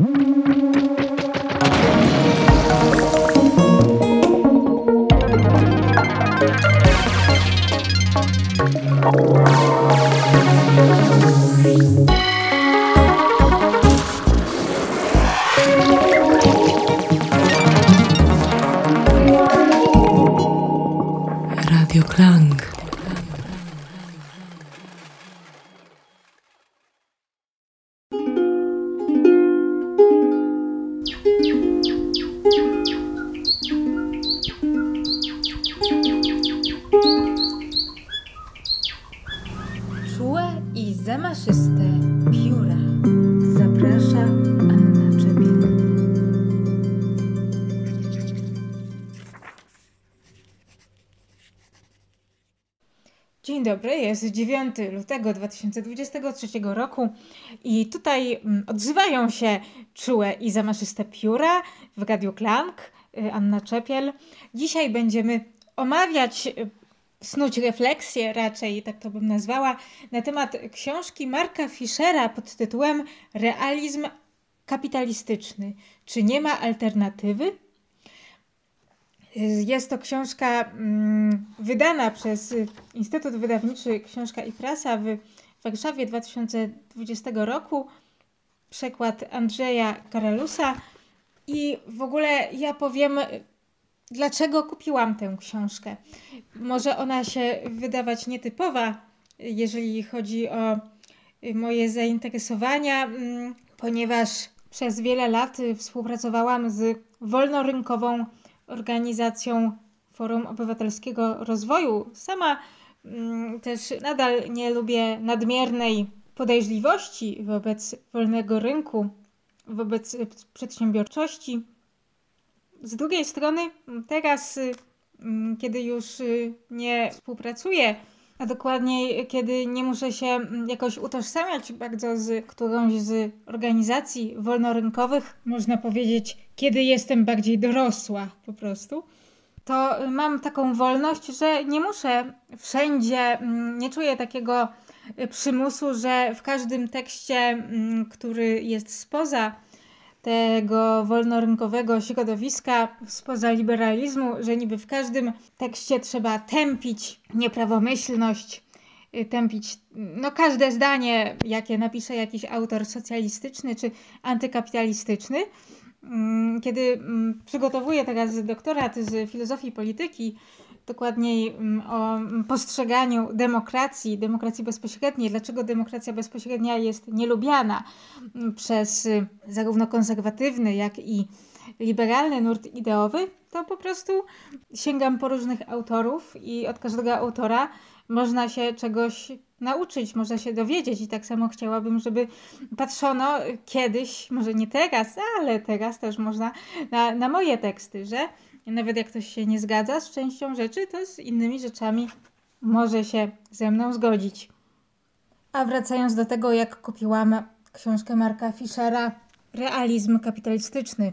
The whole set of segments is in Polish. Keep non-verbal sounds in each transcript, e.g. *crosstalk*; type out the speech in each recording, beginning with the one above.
Mm-hmm. 9 lutego 2023 roku i tutaj mm, odzywają się czułe i zamaszyste pióra w Radiu Klank, y, Anna Czepiel. Dzisiaj będziemy omawiać, y, snuć refleksję raczej, tak to bym nazwała, na temat książki Marka Fischera pod tytułem Realizm kapitalistyczny. Czy nie ma alternatywy? Jest to książka mm, wydana przez y, Instytut Wydawniczy Książka i Prasa w Warszawie 2020 roku. Przekład Andrzeja Karalusa. I w ogóle ja powiem, dlaczego kupiłam tę książkę. Może ona się wydawać nietypowa, jeżeli chodzi o y, moje zainteresowania, mm, ponieważ przez wiele lat y, współpracowałam z wolnorynkową organizacją Forum Obywatelskiego Rozwoju. Sama mm, też nadal nie lubię nadmiernej podejrzliwości wobec wolnego rynku, wobec przedsiębiorczości. Z drugiej strony, teraz, y, m, kiedy już y, nie współpracuję, a dokładniej, kiedy nie muszę się mm, jakoś utożsamiać bardzo z którąś z organizacji wolnorynkowych, można powiedzieć, kiedy jestem bardziej dorosła po prostu, to mam taką wolność, że nie muszę wszędzie, mm, nie czuję takiego y, przymusu, że w każdym tekście, mm, który jest spoza tego wolnorynkowego środowiska, spoza liberalizmu, że niby w każdym tekście trzeba tępić nieprawomyślność, y, tępić no, każde zdanie, jakie napisze jakiś autor socjalistyczny czy antykapitalistyczny. Mm, Kiedy mm, przygotowuję teraz doktorat z filozofii polityki, dokładniej mm, o mm, postrzeganiu demokracji, demokracji bezpośredniej, dlaczego demokracja bezpośrednia jest nielubiana? Mm, przez y, zarówno konserwatywny, jak i liberalny nurt ideowy, to po prostu sięgam po różnych autorów i od każdego autora można się czegoś nauczyć, można się dowiedzieć. I tak samo chciałabym, żeby patrzono kiedyś, może nie teraz, ale teraz też można na, na moje teksty, że nawet jak ktoś się nie zgadza z częścią rzeczy, to z innymi rzeczami może się ze mną zgodzić. A wracając do tego, jak kupiłam książkę Marka Fischera Realizm kapitalistyczny.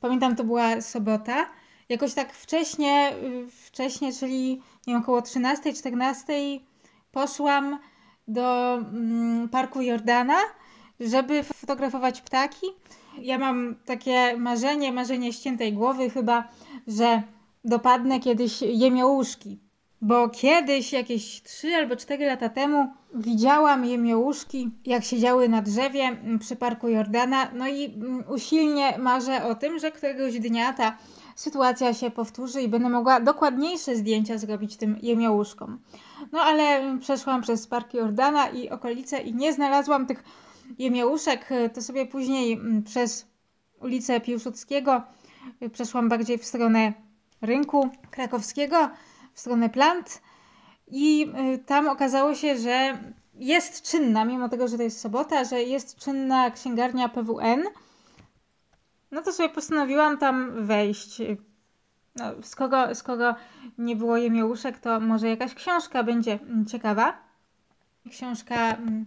Pamiętam, to była sobota. Jakoś tak wcześnie, wcześnie, czyli nie wiem, około 13-14 poszłam do mm, Parku Jordana, żeby fotografować ptaki. Ja mam takie marzenie, marzenie ściętej głowy chyba, że dopadnę kiedyś jemiołuszki. Bo kiedyś, jakieś 3 albo 4 lata temu, widziałam jemiołuszki, jak siedziały na drzewie mm, przy Parku Jordana. No i mm, usilnie marzę o tym, że któregoś dnia ta sytuacja się powtórzy i będę mogła dokładniejsze zdjęcia zrobić tym jemiołuszkom. No ale przeszłam przez Park Jordana i okolice i nie znalazłam tych jemiołuszek. To sobie później mm, przez ulicę Piłsudskiego y, przeszłam bardziej w stronę rynku krakowskiego, w stronę plant i y, tam okazało się, że jest czynna, mimo tego, że to jest sobota, że jest czynna księgarnia PWN. No to sobie postanowiłam tam wejść. No, skoro, skoro nie było jemiołuszek, to może jakaś książka będzie mm, ciekawa. Książka mm,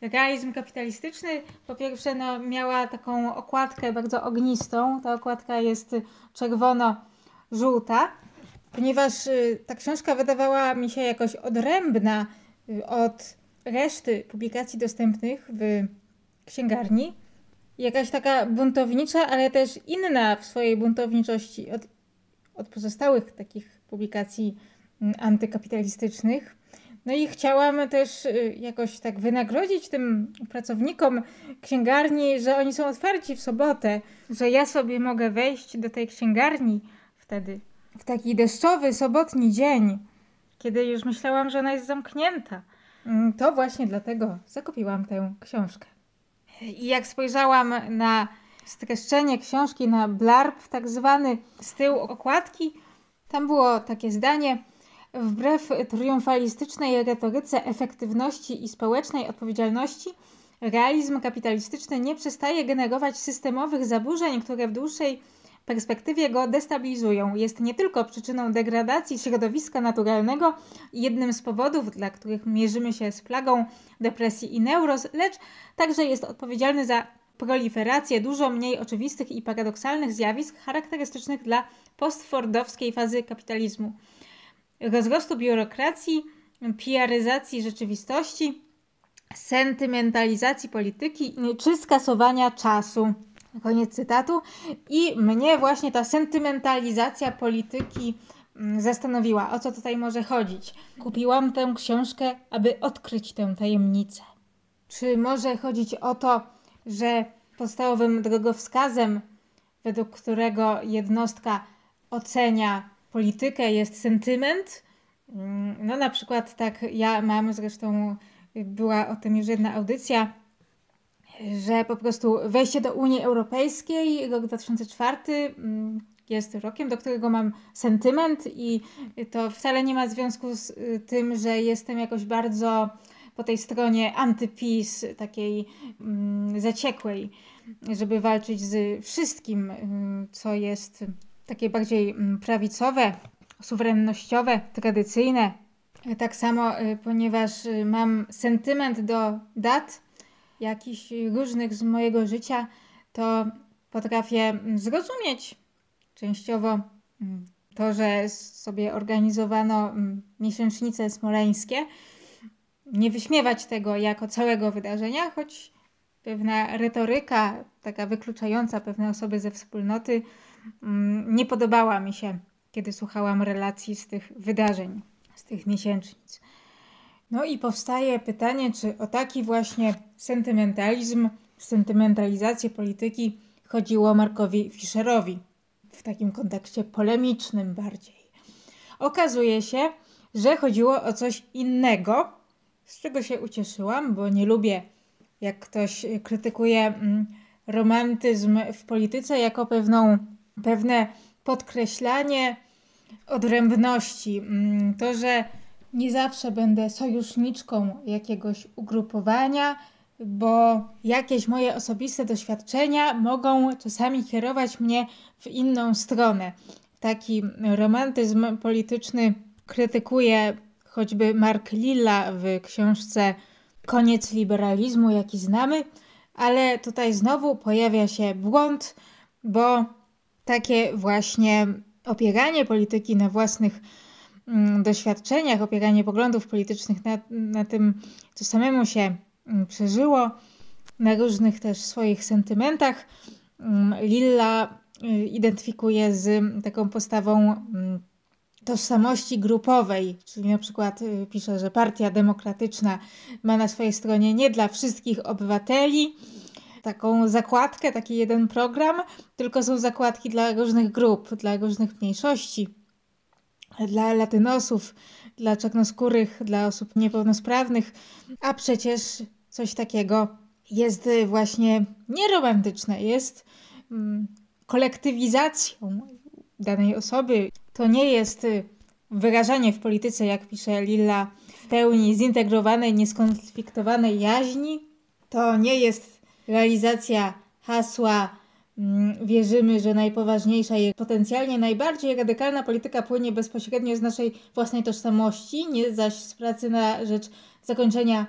Realizm kapitalistyczny po pierwsze no, miała taką okładkę bardzo ognistą. Ta okładka jest czerwono-żółta, ponieważ y, ta książka wydawała mi się jakoś odrębna y, od reszty publikacji dostępnych w księgarni. jakaś taka buntownicza, ale też inna w swojej buntowniczości od, od pozostałych takich publikacji mm, antykapitalistycznych. No i chciałam też y, jakoś tak wynagrodzić tym pracownikom księgarni, że oni są otwarci w sobotę, że ja sobie mogę wejść do tej księgarni wtedy, w taki deszczowy, sobotni dzień, kiedy już myślałam, że ona jest zamknięta. Mm, to właśnie dlatego zakupiłam tę książkę. I jak spojrzałam na streszczenie książki, na blarb tak zwany z tyłu okładki, tam było takie zdanie – Wbrew triumfalistycznej retoryce efektywności i społecznej odpowiedzialności, realizm kapitalistyczny nie przestaje generować systemowych zaburzeń, które w dłuższej perspektywie go destabilizują. Jest nie tylko przyczyną degradacji środowiska naturalnego jednym z powodów, dla których mierzymy się z plagą depresji i neuroz, lecz także jest odpowiedzialny za proliferację dużo mniej oczywistych i paradoksalnych zjawisk charakterystycznych dla postfordowskiej fazy kapitalizmu rozrostu biurokracji, piaryzacji rzeczywistości, sentymentalizacji polityki czy skasowania czasu. Koniec cytatu. I mnie właśnie ta sentymentalizacja polityki mm, zastanowiła, o co tutaj może chodzić. Kupiłam tę książkę, aby odkryć tę tajemnicę. Czy może chodzić o to, że podstawowym drogowskazem, według którego jednostka ocenia politykę jest sentyment. Mm, no na przykład tak ja mam, zresztą była o tym już jedna audycja, że po prostu wejście do Unii Europejskiej, rok 2004 mm, jest rokiem, do którego mam sentyment i to wcale nie ma związku z y, tym, że jestem jakoś bardzo po tej stronie antypis, takiej mm, zaciekłej, żeby walczyć z wszystkim, co jest takie bardziej mm, prawicowe, suwerennościowe, tradycyjne. Tak samo, y, ponieważ y, mam sentyment do dat, jakichś różnych z mojego życia, to potrafię mm, zrozumieć częściowo mm, to, że sobie organizowano miesięcznice smoleńskie. Nie wyśmiewać tego jako całego wydarzenia, choć pewna retoryka, taka wykluczająca pewne osoby ze wspólnoty, nie podobała mi się, kiedy słuchałam relacji z tych wydarzeń, z tych miesięcznic. No i powstaje pytanie, czy o taki właśnie sentymentalizm, sentymentalizację polityki chodziło Markowi Fischerowi w takim kontekście polemicznym bardziej. Okazuje się, że chodziło o coś innego, z czego się ucieszyłam, bo nie lubię, jak ktoś krytykuje mm, romantyzm w polityce jako pewną pewne podkreślanie odrębności. Mm, to, że nie zawsze będę sojuszniczką jakiegoś ugrupowania, bo jakieś moje osobiste doświadczenia mogą czasami kierować mnie w inną stronę. Taki romantyzm polityczny krytykuje choćby Mark Lilla w książce Koniec liberalizmu, jaki znamy, ale tutaj znowu pojawia się błąd, bo takie właśnie opieranie polityki na własnych mm, doświadczeniach, opieranie poglądów politycznych na, na tym, co samemu się mm, przeżyło, na różnych też swoich sentymentach. Mm, Lilla y, identyfikuje z taką postawą tożsamości grupowej, czyli na przykład y, pisze, że Partia Demokratyczna ma na swojej stronie nie dla wszystkich obywateli, taką zakładkę, taki jeden program, tylko są zakładki dla różnych grup, dla różnych mniejszości, dla latynosów, dla czarnoskórych, dla osób niepełnosprawnych, a przecież coś takiego jest właśnie nieromantyczne, jest mm, kolektywizacją danej osoby. To nie jest wyrażanie w polityce, jak pisze Lilla, w pełni zintegrowanej, nieskonfliktowanej jaźni. To nie jest realizacja hasła mm, wierzymy, że najpoważniejsza i potencjalnie najbardziej radykalna polityka płynie bezpośrednio z naszej własnej tożsamości, nie zaś z pracy na rzecz zakończenia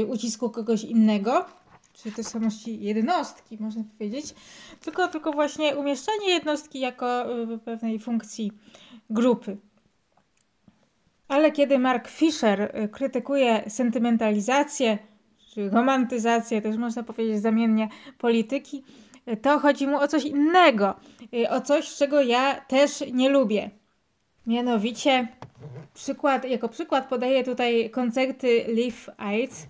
y, ucisku kogoś innego, czyli tożsamości jednostki, można powiedzieć, tylko, tylko właśnie umieszczanie jednostki jako y, pewnej funkcji grupy. Ale kiedy Mark Fisher y, krytykuje sentymentalizację, czy romantyzację, też można powiedzieć zamiennie, polityki, to chodzi mu o coś innego, y, o coś, czego ja też nie lubię. Mianowicie, przykład, jako przykład podaję tutaj koncerty Live Aid.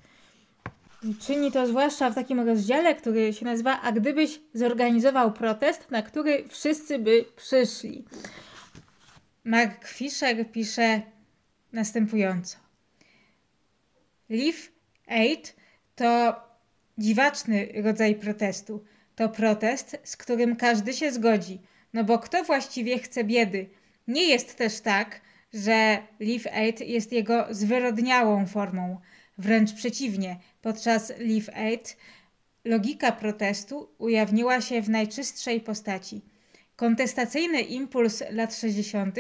Czyni to zwłaszcza w takim rozdziale, który się nazywa A gdybyś zorganizował protest, na który wszyscy by przyszli. Mark Fisher pisze następująco. Live Aid to dziwaczny rodzaj protestu. To protest, z którym każdy się zgodzi. No bo kto właściwie chce biedy? Nie jest też tak, że Live Aid jest jego zwyrodniałą formą. Wręcz przeciwnie, podczas Live Aid logika protestu ujawniła się w najczystszej postaci. Kontestacyjny impuls lat 60.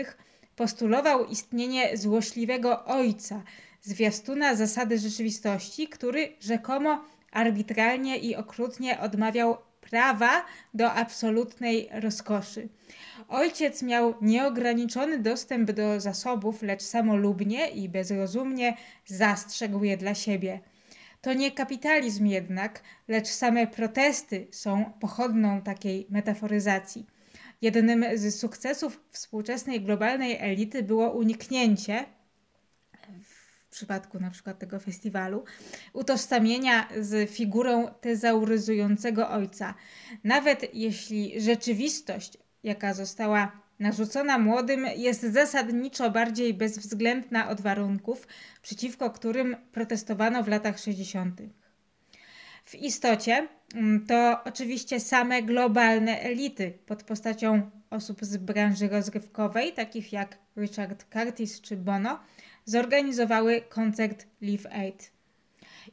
postulował istnienie złośliwego ojca, zwiastuna zasady rzeczywistości, który rzekomo arbitralnie i okrutnie odmawiał prawa do absolutnej rozkoszy. Ojciec miał nieograniczony dostęp do zasobów, lecz samolubnie i bezrozumnie zastrzegł je dla siebie. To nie kapitalizm jednak, lecz same protesty są pochodną takiej metaforyzacji. Jednym z sukcesów współczesnej globalnej elity było uniknięcie, przypadku na przykład tego festiwalu, utożsamienia z figurą tezauryzującego ojca. Nawet jeśli rzeczywistość, jaka została narzucona młodym, jest zasadniczo bardziej bezwzględna od warunków, przeciwko którym protestowano w latach 60. W istocie mm, to oczywiście same globalne elity pod postacią osób z branży rozrywkowej, takich jak Richard Curtis czy Bono, zorganizowały koncert Live Aid.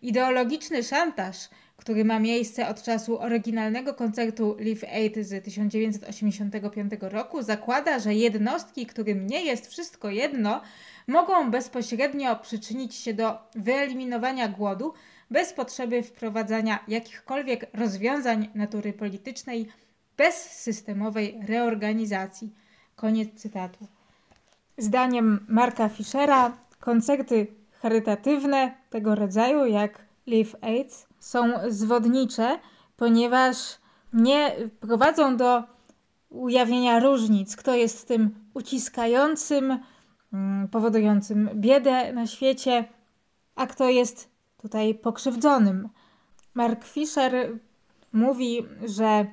Ideologiczny szantaż, który ma miejsce od czasu oryginalnego koncertu Live Aid z 1985 roku, zakłada, że jednostki, którym nie jest wszystko jedno, mogą bezpośrednio przyczynić się do wyeliminowania głodu bez potrzeby wprowadzania jakichkolwiek rozwiązań natury politycznej, bez systemowej reorganizacji. Koniec cytatu. Zdaniem Marka Fischera koncerty charytatywne tego rodzaju jak Live Aid są zwodnicze, ponieważ nie prowadzą do ujawnienia różnic, kto jest tym uciskającym, mm, powodującym biedę na świecie, a kto jest tutaj pokrzywdzonym. Mark Fisher mówi, że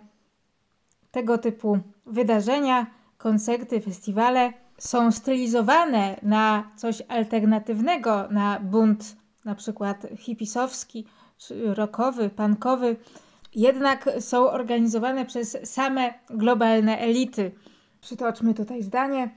tego typu wydarzenia, koncerty, festiwale są stylizowane na coś alternatywnego, na bunt na przykład hipisowski, rockowy, punkowy, jednak są organizowane przez same globalne elity. Przytoczmy tutaj zdanie.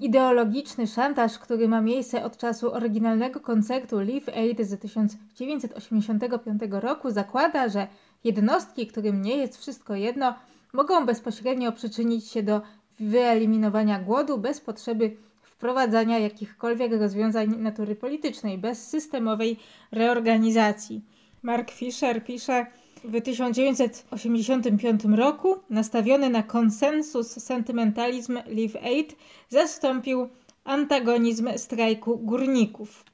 ideologiczny szantaż, który ma miejsce od czasu oryginalnego koncertu Live Aid z 1985 roku, zakłada, że jednostki, którym nie jest wszystko jedno, mogą bezpośrednio przyczynić się do wyeliminowania głodu bez potrzeby wprowadzania jakichkolwiek rozwiązań natury politycznej, bez systemowej reorganizacji. Mark Fisher pisze, w 1985 roku nastawiony na konsensus sentymentalizm Live Aid zastąpił antagonizm strajku górników.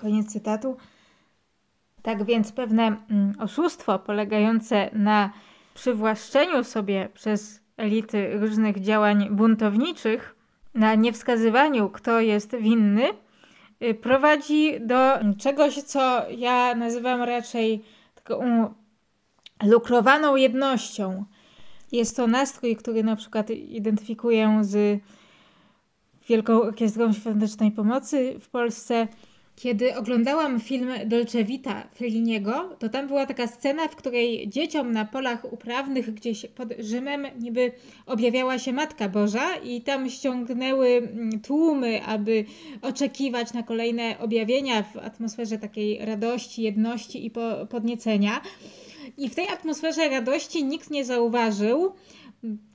Koniec cytatu. Tak więc pewne mm, oszustwo polegające na przywłaszczeniu sobie przez elity różnych działań buntowniczych, na niewskazywaniu, kto jest winny, y, prowadzi do czegoś, co ja nazywam raczej taką lukrowaną jednością. Jest to nastrój, który na przykład identyfikuję z Wielką Orkiestrą Świątecznej Pomocy w Polsce, kiedy oglądałam film Dolce Vita Felliniego, to tam była taka scena, w której dzieciom na polach uprawnych gdzieś pod Rzymem niby objawiała się Matka Boża i tam ściągnęły mm, tłumy, aby oczekiwać na kolejne objawienia w atmosferze takiej radości, jedności i podniecenia. I w tej atmosferze radości nikt nie zauważył,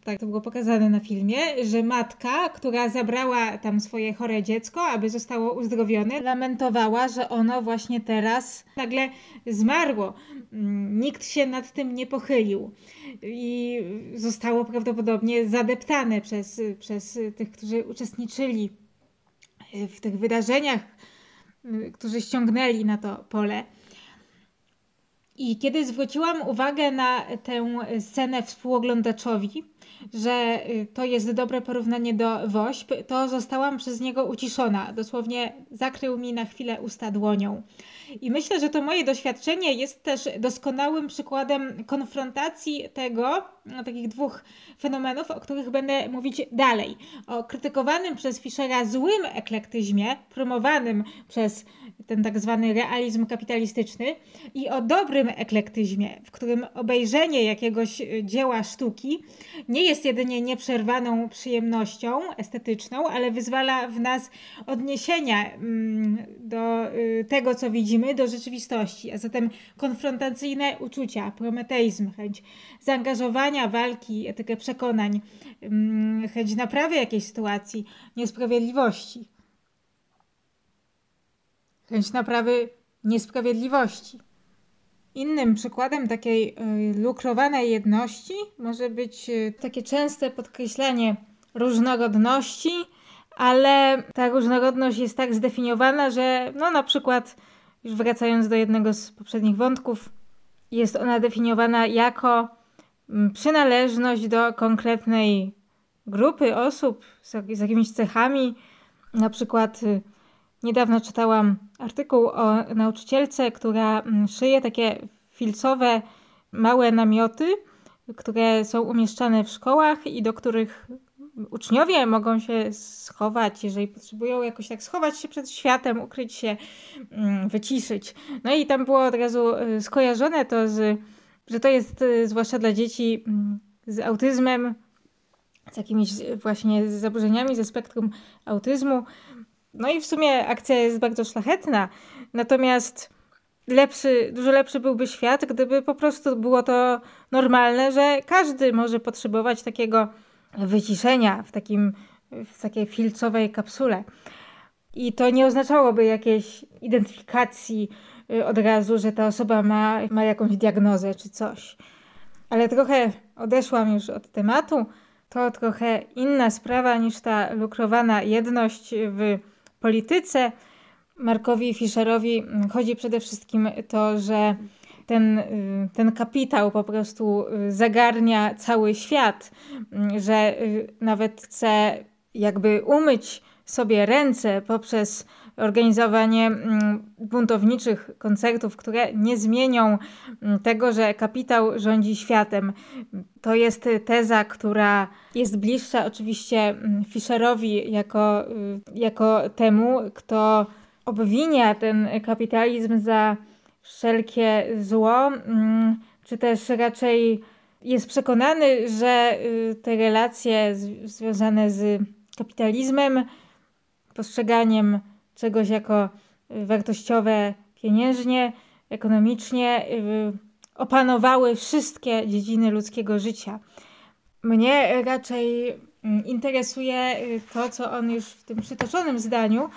tak to było pokazane na filmie, że matka, która zabrała tam swoje chore dziecko, aby zostało uzdrowione, lamentowała, że ono właśnie teraz nagle zmarło. Mm, nikt się nad tym nie pochylił i zostało prawdopodobnie zadeptane przez, przez tych, którzy uczestniczyli w tych wydarzeniach, którzy ściągnęli na to pole. I kiedy zwróciłam uwagę na tę scenę współoglądaczowi, że y, to jest dobre porównanie do WOŚP, to zostałam przez niego uciszona. Dosłownie zakrył mi na chwilę usta dłonią. I myślę, że to moje doświadczenie jest też doskonałym przykładem konfrontacji tego, no, takich dwóch fenomenów, o których będę mówić dalej. O krytykowanym przez Fischera złym eklektyzmie, promowanym przez ten tak zwany realizm kapitalistyczny i o dobrym eklektyzmie, w którym obejrzenie jakiegoś dzieła sztuki nie jest jedynie nieprzerwaną przyjemnością estetyczną, ale wyzwala w nas odniesienia mm, do y, tego, co widzimy, do rzeczywistości, a zatem konfrontacyjne uczucia, prometeizm, chęć zaangażowania, walki, etykę przekonań, mm, chęć naprawy jakiejś sytuacji, niesprawiedliwości chęć naprawy niesprawiedliwości. Innym przykładem takiej y, lukrowanej jedności może być y, takie częste podkreślenie różnorodności, ale ta różnorodność jest tak zdefiniowana, że no na przykład, już wracając do jednego z poprzednich wątków, jest ona definiowana jako mm, przynależność do konkretnej grupy osób z, jakimiś cechami, na przykład y, Niedawno czytałam artykuł o nauczycielce, która mm, szyje takie filcowe małe namioty, które są umieszczane w szkołach i do których uczniowie mogą się schować, jeżeli potrzebują jakoś tak schować się przed światem, ukryć się, mm, wyciszyć. No i tam było od razu y, skojarzone to z, że to jest y, zwłaszcza dla dzieci mm, z autyzmem, z jakimiś właśnie zaburzeniami ze spektrum autyzmu, no i w sumie akcja jest bardzo szlachetna, natomiast lepszy, dużo lepszy byłby świat, gdyby po prostu było to normalne, że każdy może potrzebować takiego wyciszenia w, takim, w takiej filcowej kapsule. I to nie oznaczałoby jakiejś identyfikacji y, od razu, że ta osoba ma, ma jakąś diagnozę czy coś. Ale trochę odeszłam już od tematu. To trochę inna sprawa niż ta lukrowana jedność w polityce. Markowi Fischerowi chodzi przede wszystkim to, że ten, y, ten kapitał po prostu y, zagarnia cały świat, że y, nawet chce jakby umyć sobie ręce poprzez organizowanie buntowniczych koncertów, które nie zmienią tego, że kapitał rządzi światem. To jest teza, która jest bliższa oczywiście Fischerowi jako, jako temu, kto obwinia ten kapitalizm za wszelkie zło, czy też raczej jest przekonany, że te relacje związane z kapitalizmem, postrzeganiem czegoś jako y, wartościowe pieniężnie, ekonomicznie, y, opanowały wszystkie dziedziny ludzkiego życia. Mnie raczej mm, interesuje y, to, co on już w tym przytoczonym zdaniu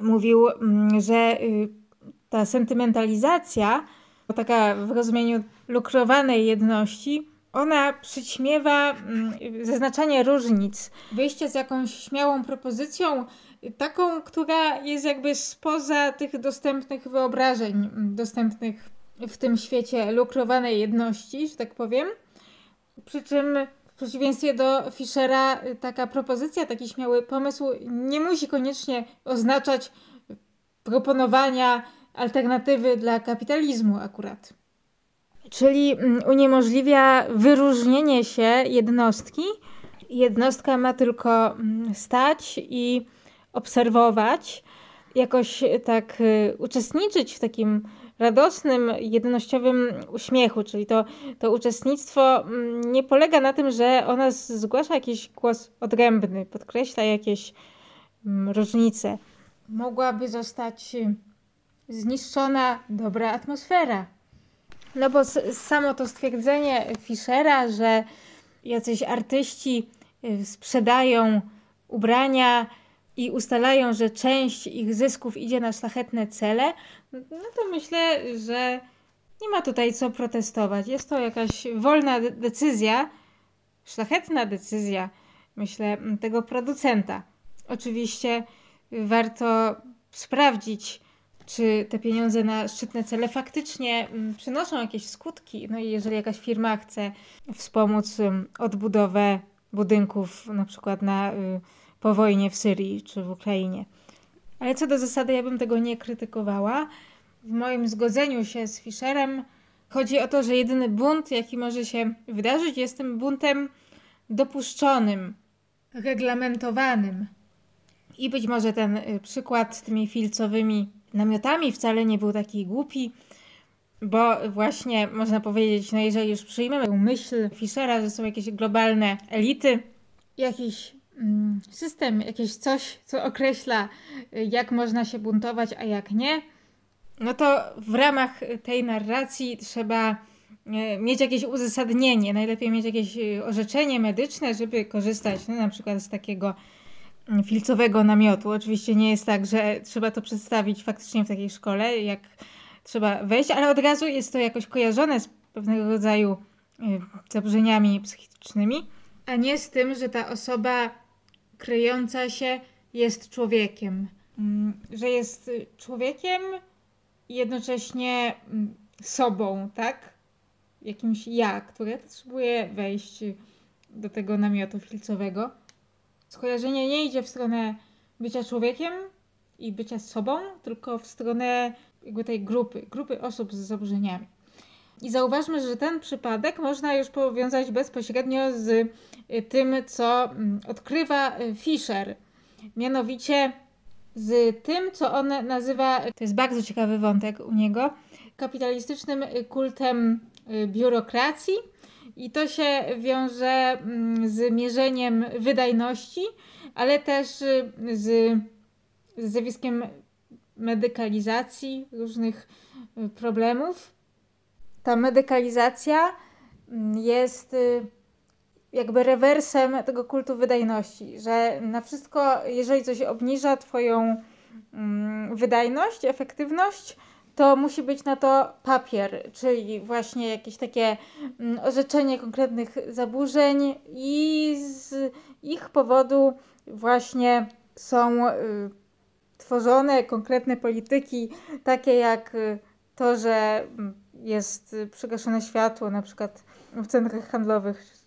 mówił, mm, że ta sentymentalizacja, taka w rozumieniu lukrowanej jedności, ona przyćmiewa mm, zaznaczanie różnic, wyjście z jakąś śmiałą propozycją, taką, która jest jakby spoza tych dostępnych wyobrażeń, dostępnych w tym świecie lukrowanej jedności, że tak powiem. Przy czym w przeciwieństwie do Fischera taka propozycja, taki śmiały pomysł nie musi koniecznie oznaczać proponowania alternatywy dla kapitalizmu akurat. Czyli mm, uniemożliwia wyróżnienie się jednostki. Jednostka ma tylko mm, stać i obserwować, jakoś tak y, uczestniczyć w takim radosnym, jednościowym uśmiechu, czyli to, to uczestnictwo mm, nie polega na tym, że ona zgłasza jakiś głos odrębny, podkreśla jakieś mm, różnice. Mogłaby zostać y, zniszczona dobra atmosfera. No bo samo to stwierdzenie Fischera, że jacyś artyści y, sprzedają ubrania, i ustalają, że część ich zysków idzie na szlachetne cele, no to myślę, że nie ma tutaj co protestować. Jest to jakaś wolna decyzja, szlachetna decyzja, myślę, tego producenta. Oczywiście warto sprawdzić, czy te pieniądze na szczytne cele faktycznie mm, przynoszą jakieś skutki. No i jeżeli jakaś firma chce wspomóc odbudowę budynków, na przykład na, y, po wojnie w Syrii czy w Ukrainie. Ale co do zasady, ja bym tego nie krytykowała. W moim zgodzeniu się z Fischerem chodzi o to, że jedyny bunt, jaki może się wydarzyć, jest tym buntem dopuszczonym, reglamentowanym. I być może ten y, przykład z tymi filcowymi namiotami wcale nie był taki głupi, bo właśnie można powiedzieć, no jeżeli już przyjmiemy myśl Fischera, że są jakieś globalne elity, jakiś system, jakieś coś, co określa, y, jak można się buntować, a jak nie, no to w ramach tej narracji trzeba y, mieć jakieś uzasadnienie, najlepiej mieć jakieś orzeczenie medyczne, żeby korzystać no, na przykład z takiego filcowego namiotu. Oczywiście nie jest tak, że trzeba to przedstawić faktycznie w takiej szkole, jak trzeba wejść, ale od razu jest to jakoś kojarzone z pewnego rodzaju y, zaburzeniami psychicznymi, a nie z tym, że ta osoba kryjąca się jest człowiekiem. Mm, że jest człowiekiem i jednocześnie mm, sobą, tak? Jakimś ja, które potrzebuje wejść do tego namiotu filcowego skojarzenie nie idzie w stronę bycia człowiekiem i bycia sobą, tylko w stronę jakby tej grupy, grupy osób z zaburzeniami. I zauważmy, że ten przypadek można już powiązać bezpośrednio z y, tym, co mm, odkrywa y, Fischer. Mianowicie z tym, co on nazywa, to jest bardzo ciekawy wątek u niego, kapitalistycznym y, kultem biurokracji i to się wiąże mm, z mierzeniem wydajności, ale też y, z, z zjawiskiem medykalizacji różnych y, problemów. Ta medykalizacja mm, jest y, jakby rewersem tego kultu wydajności, że na wszystko, jeżeli coś obniża Twoją mm, wydajność, efektywność, to musi być na to papier, czyli właśnie jakieś takie mm, orzeczenie konkretnych zaburzeń i z ich powodu właśnie są y, tworzone konkretne polityki, takie jak y, to, że mm, jest przygaszone światło na przykład w centrach handlowych,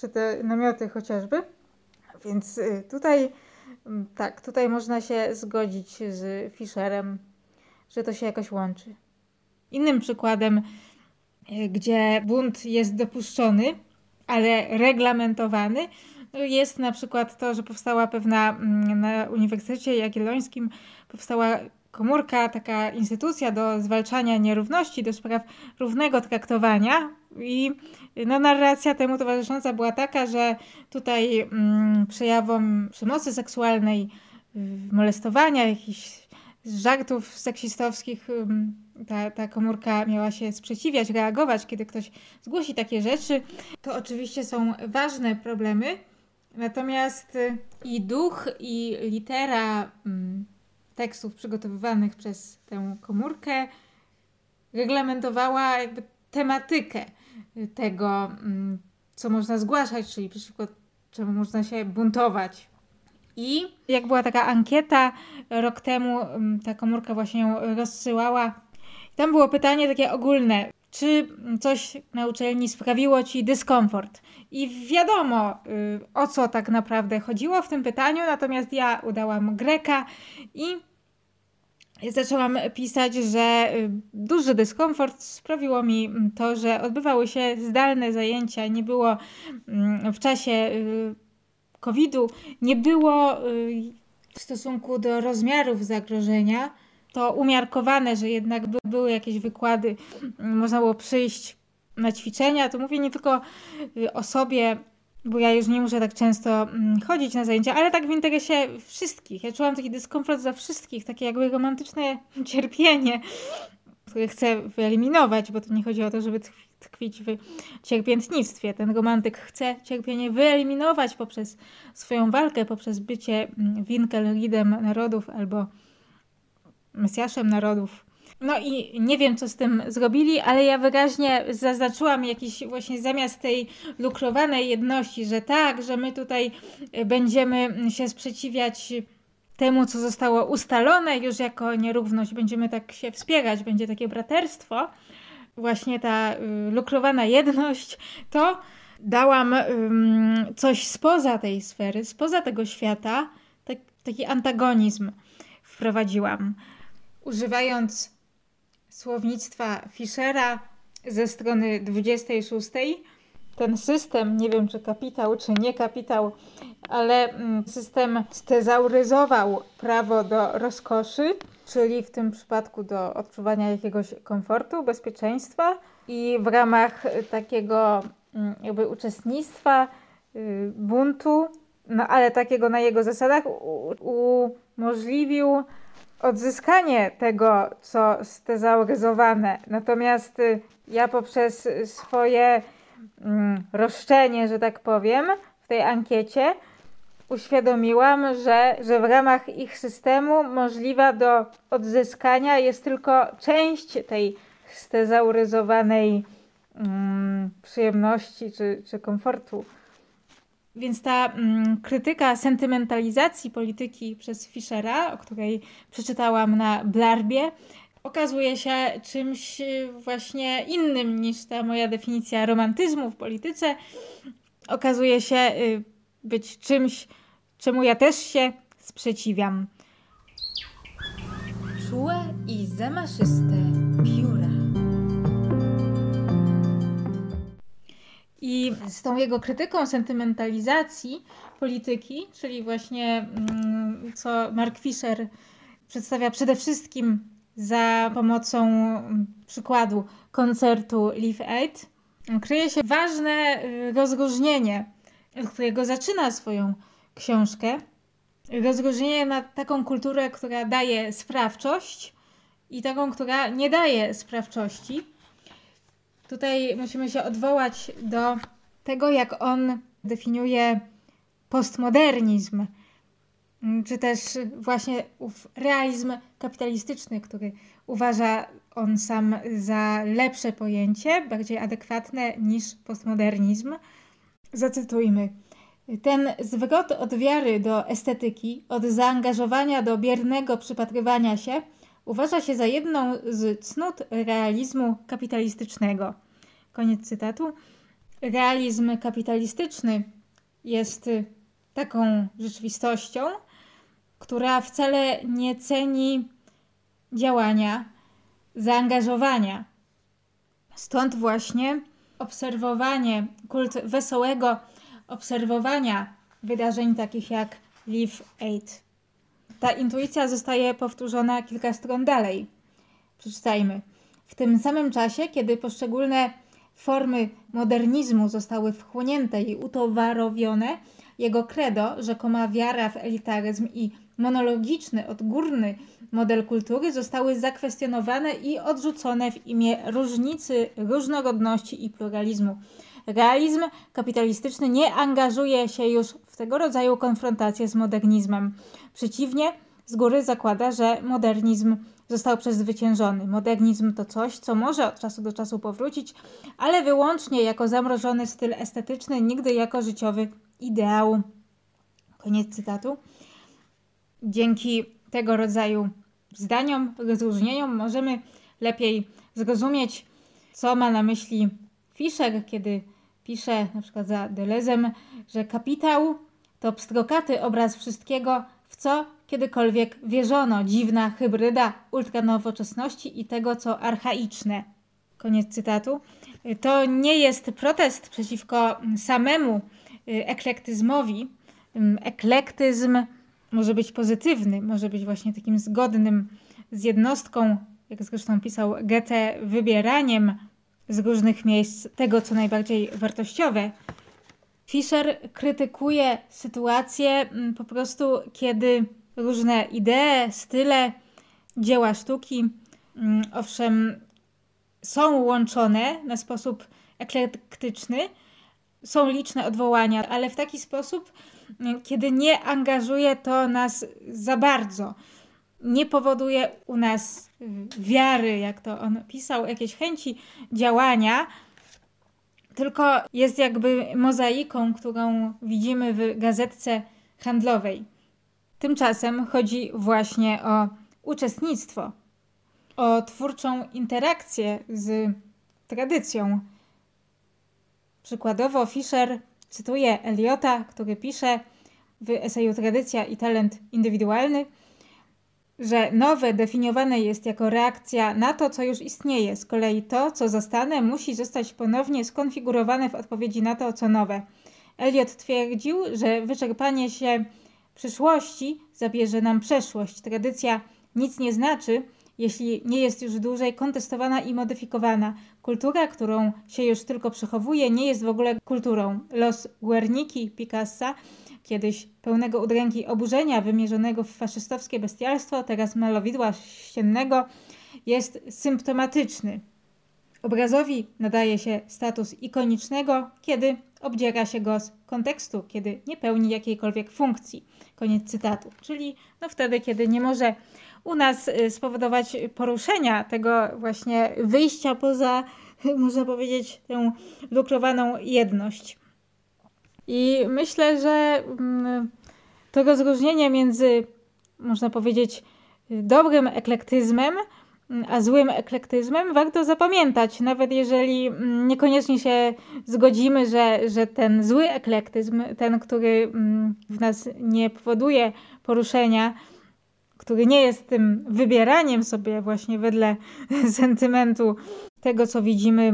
czy te namioty chociażby. Więc y, tutaj mm, tak, tutaj można się zgodzić z Fischerem że to się jakoś łączy. Innym przykładem, e, gdzie bunt jest dopuszczony, ale reglamentowany, jest na przykład to, że powstała pewna mm, na Uniwersytecie Jagiellońskim powstała komórka, taka instytucja do zwalczania nierówności, do spraw równego traktowania. I no, narracja temu towarzysząca była taka, że tutaj mm, przejawom przemocy seksualnej, molestowania, jakichś żartów seksistowskich ta, ta komórka miała się sprzeciwiać, reagować, kiedy ktoś zgłosi takie rzeczy. To oczywiście są ważne problemy, natomiast y, i duch, i litera tekstów przygotowywanych przez tę komórkę reglamentowała jakby tematykę tego, co można zgłaszać, czyli przeciwko czemu można się buntować. I jak była taka ankieta rok temu, mm, ta komórka właśnie ją rozsyłała. Tam było pytanie takie ogólne. Czy coś na uczelni sprawiło ci dyskomfort? I wiadomo, y, o co tak naprawdę chodziło w tym pytaniu, natomiast ja udałam Greka i zaczęłam pisać, że y, duży dyskomfort sprawiło mi to, że odbywały się zdalne zajęcia, nie było mm, w czasie y, COVID-u nie było y, w stosunku do rozmiarów zagrożenia, to umiarkowane, że jednak były jakieś wykłady, mm, można było przyjść na ćwiczenia. To mówię nie tylko o sobie, bo ja już nie muszę tak często mm, chodzić na zajęcia, ale tak w interesie wszystkich. Ja czułam taki dyskomfort za wszystkich, takie jakby romantyczne *laughs* cierpienie, które chcę wyeliminować, bo to nie chodzi o to, żeby tkwić w cierpiętnictwie. Ten romantyk chce cierpienie wyeliminować poprzez swoją walkę, poprzez bycie mm, Winkelriedem narodów albo Mesjaszem narodów. No i nie wiem, co z tym zrobili, ale ja wyraźnie zaznaczyłam jakiś właśnie zamiast tej lukrowanej jedności, że tak, że my tutaj będziemy się sprzeciwiać temu, co zostało ustalone już jako nierówność. Będziemy tak się wspierać, będzie takie braterstwo. Właśnie ta y, lukrowana jedność, to dałam y, coś spoza tej sfery, spoza tego świata, tak, taki antagonizm wprowadziłam. Używając słownictwa Fischera ze strony 26, ten system, nie wiem czy kapitał, czy nie kapitał, ale mm, system stezauryzował prawo do rozkoszy, czyli w tym przypadku do odczuwania jakiegoś komfortu, bezpieczeństwa i w ramach takiego mm, jakby uczestnictwa, y, buntu, no ale takiego na jego zasadach umożliwił odzyskanie tego, co stezauryzowane. Natomiast y, ja poprzez swoje mm, roszczenie, że tak powiem, w tej ankiecie uświadomiłam, że, że w ramach ich systemu możliwa do odzyskania jest tylko część tej stezauryzowanej mm, przyjemności czy, czy komfortu. Więc ta mm, krytyka sentymentalizacji polityki przez Fischera, o której przeczytałam na Blarbie, okazuje się czymś właśnie innym niż ta moja definicja romantyzmu w polityce. Okazuje się y, być czymś, czemu ja też się sprzeciwiam. Czułe i zamaszyste I z tą jego krytyką sentymentalizacji polityki, czyli właśnie mm, co Mark Fisher przedstawia przede wszystkim za pomocą mm, przykładu koncertu Live Aid, kryje się ważne y, rozróżnienie, od którego zaczyna swoją książkę. Rozróżnienie na taką kulturę, która daje sprawczość i taką, która nie daje sprawczości. Tutaj musimy się odwołać do tego, jak on definiuje postmodernizm, czy też właśnie ów realizm kapitalistyczny, który uważa on sam za lepsze pojęcie, bardziej adekwatne niż postmodernizm. Zacytujmy. Ten zwrot od wiary do estetyki, od zaangażowania do biernego przypatrywania się, uważa się za jedną z cnót realizmu kapitalistycznego. Koniec cytatu. Realizm kapitalistyczny jest taką rzeczywistością, która wcale nie ceni działania, zaangażowania. Stąd właśnie obserwowanie, kult wesołego obserwowania wydarzeń takich jak Live Aid. Ta intuicja zostaje powtórzona kilka stron dalej. Przeczytajmy. W tym samym czasie, kiedy poszczególne formy modernizmu zostały wchłonięte i utowarowione, jego credo, rzekoma wiara w elitaryzm i monologiczny, odgórny model kultury zostały zakwestionowane i odrzucone w imię różnicy, różnorodności i pluralizmu. Realizm kapitalistyczny nie angażuje się już w tego rodzaju konfrontację z modernizmem. Przeciwnie, z góry zakłada, że modernizm został przezwyciężony. Modernizm to coś, co może od czasu do czasu powrócić, ale wyłącznie jako zamrożony styl estetyczny, nigdy jako życiowy ideał. Koniec cytatu. Dzięki tego rodzaju zdaniom, rozróżnieniom możemy lepiej zrozumieć, co ma na myśli Fischer, kiedy pisze na przykład za Delezem, że kapitał to pstrokaty obraz wszystkiego, w co kiedykolwiek wierzono. Dziwna hybryda ultranowoczesności i tego, co archaiczne. Koniec cytatu. To nie jest protest przeciwko samemu y, eklektyzmowi. Eklektyzm może być pozytywny, może być właśnie takim zgodnym z jednostką, jak zresztą pisał Goethe, wybieraniem z różnych miejsc tego, co najbardziej wartościowe. Fischer krytykuje sytuację mm, po prostu, kiedy różne idee, style, dzieła sztuki, mm, owszem, są łączone na sposób eklektyczny, są liczne odwołania, ale w taki sposób, mm, kiedy nie angażuje to nas za bardzo, nie powoduje u nas wiary, jak to on pisał, jakiejś chęci działania, tylko jest jakby mozaiką, którą widzimy w gazetce handlowej. Tymczasem chodzi właśnie o uczestnictwo, o twórczą interakcję z tradycją. Przykładowo Fischer cytuje Eliota, który pisze w eseju Tradycja i talent indywidualny, że nowe definiowane jest jako reakcja na to, co już istnieje. Z kolei to, co zastane, musi zostać ponownie skonfigurowane w odpowiedzi na to, co nowe. Eliot twierdził, że wyczerpanie się przyszłości zabierze nam przeszłość. Tradycja nic nie znaczy, jeśli nie jest już dłużej kontestowana i modyfikowana. Kultura, którą się już tylko przechowuje, nie jest w ogóle kulturą. Los Guerniki Picassa, kiedyś pełnego udręki oburzenia wymierzonego w faszystowskie bestialstwo, teraz malowidła ściennego, jest symptomatyczny. Obrazowi nadaje się status ikonicznego, kiedy obdziera się go z kontekstu, kiedy nie pełni jakiejkolwiek funkcji. Koniec cytatu. Czyli no wtedy, kiedy nie może u nas y, spowodować poruszenia tego właśnie wyjścia poza, *laughs* można powiedzieć, tę lukrowaną jedność. I myślę, że mm, to rozróżnienie między, można powiedzieć, dobrym eklektyzmem, a złym eklektyzmem warto zapamiętać, nawet jeżeli mm, niekoniecznie się zgodzimy, że, że ten zły eklektyzm, ten, który mm, w nas nie powoduje poruszenia, który nie jest tym wybieraniem sobie właśnie wedle *laughs* sentymentu tego, co widzimy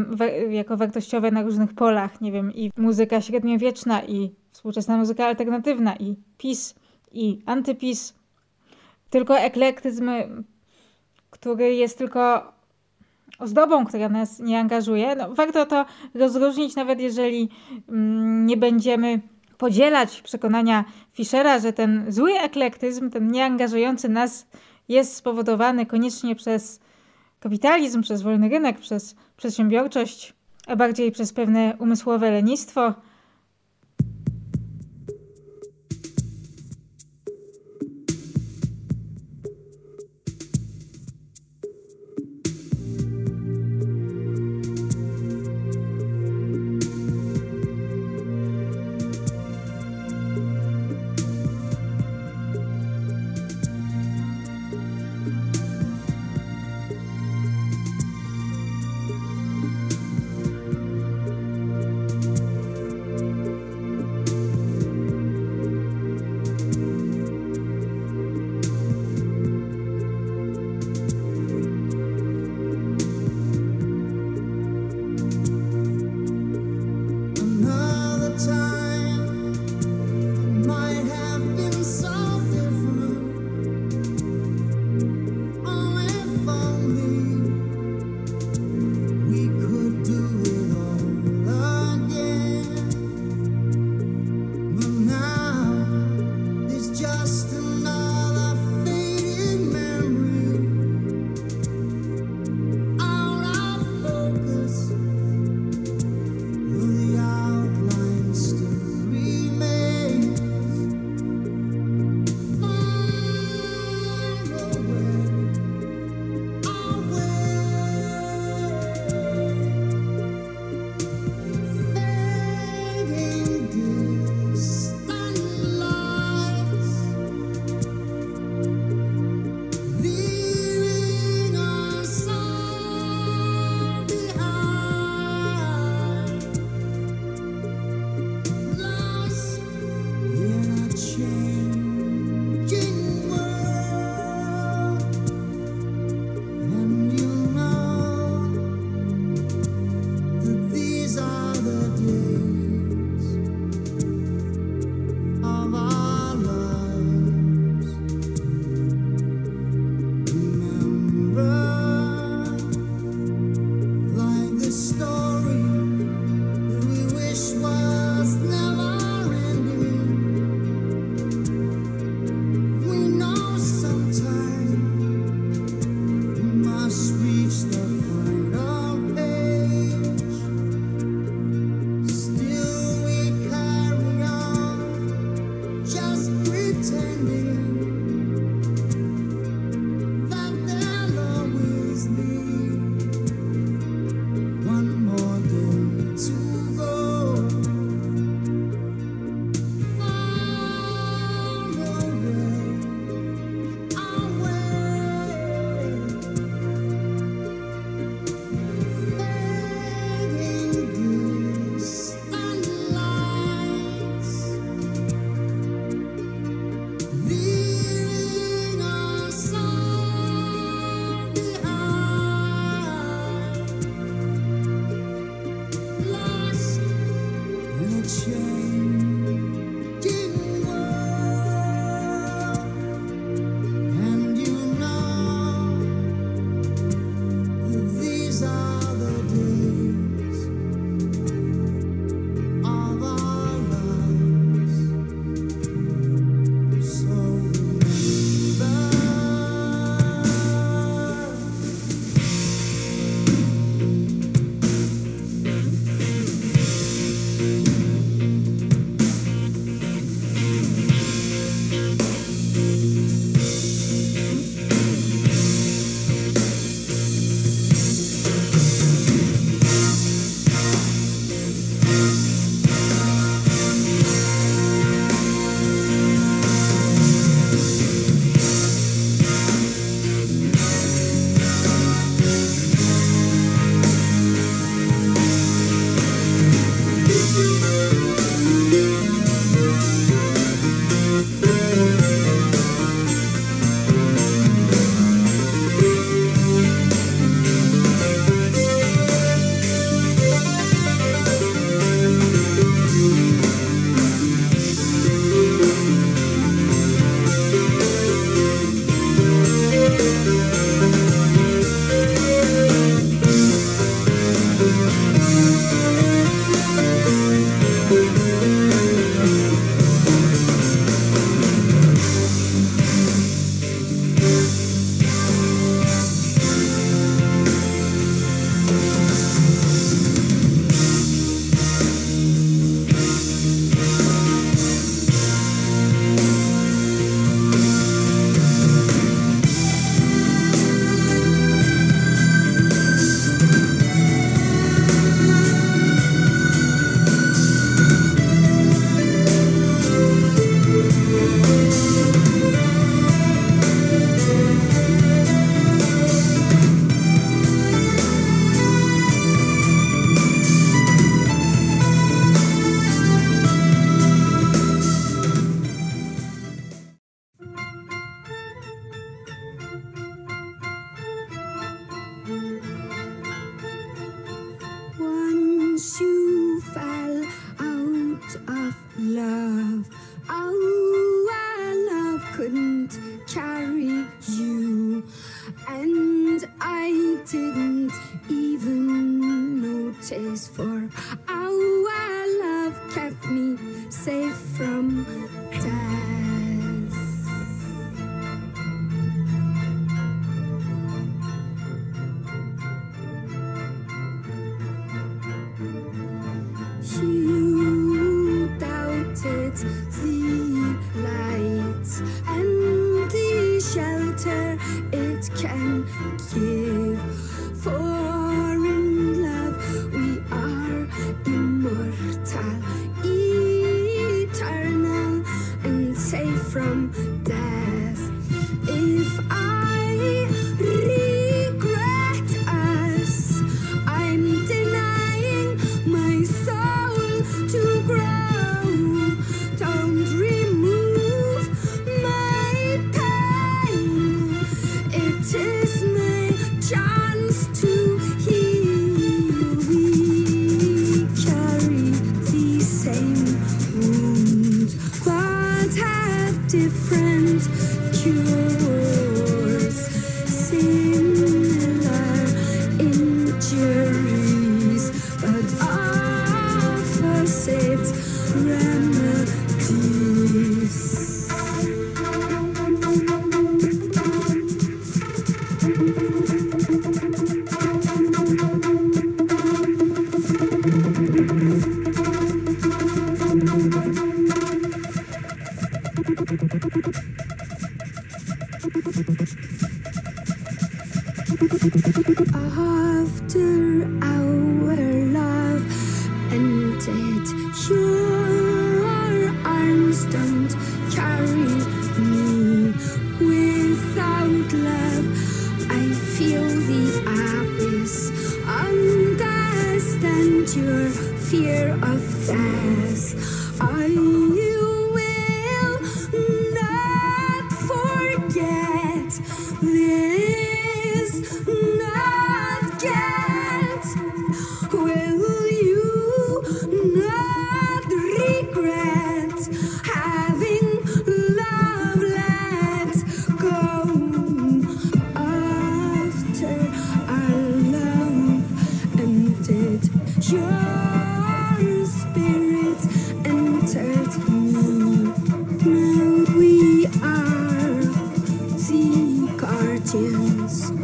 jako wartościowe na różnych polach, nie wiem, i muzyka średniowieczna, i współczesna muzyka alternatywna, i PiS, i antypis, tylko eklektyzm który jest tylko ozdobą, która nas nie angażuje. No, warto to rozróżnić, nawet jeżeli mm, nie będziemy podzielać przekonania Fischera, że ten zły eklektyzm, ten nieangażujący nas jest spowodowany koniecznie przez kapitalizm, przez wolny rynek, przez przedsiębiorczość, a bardziej przez pewne umysłowe lenistwo,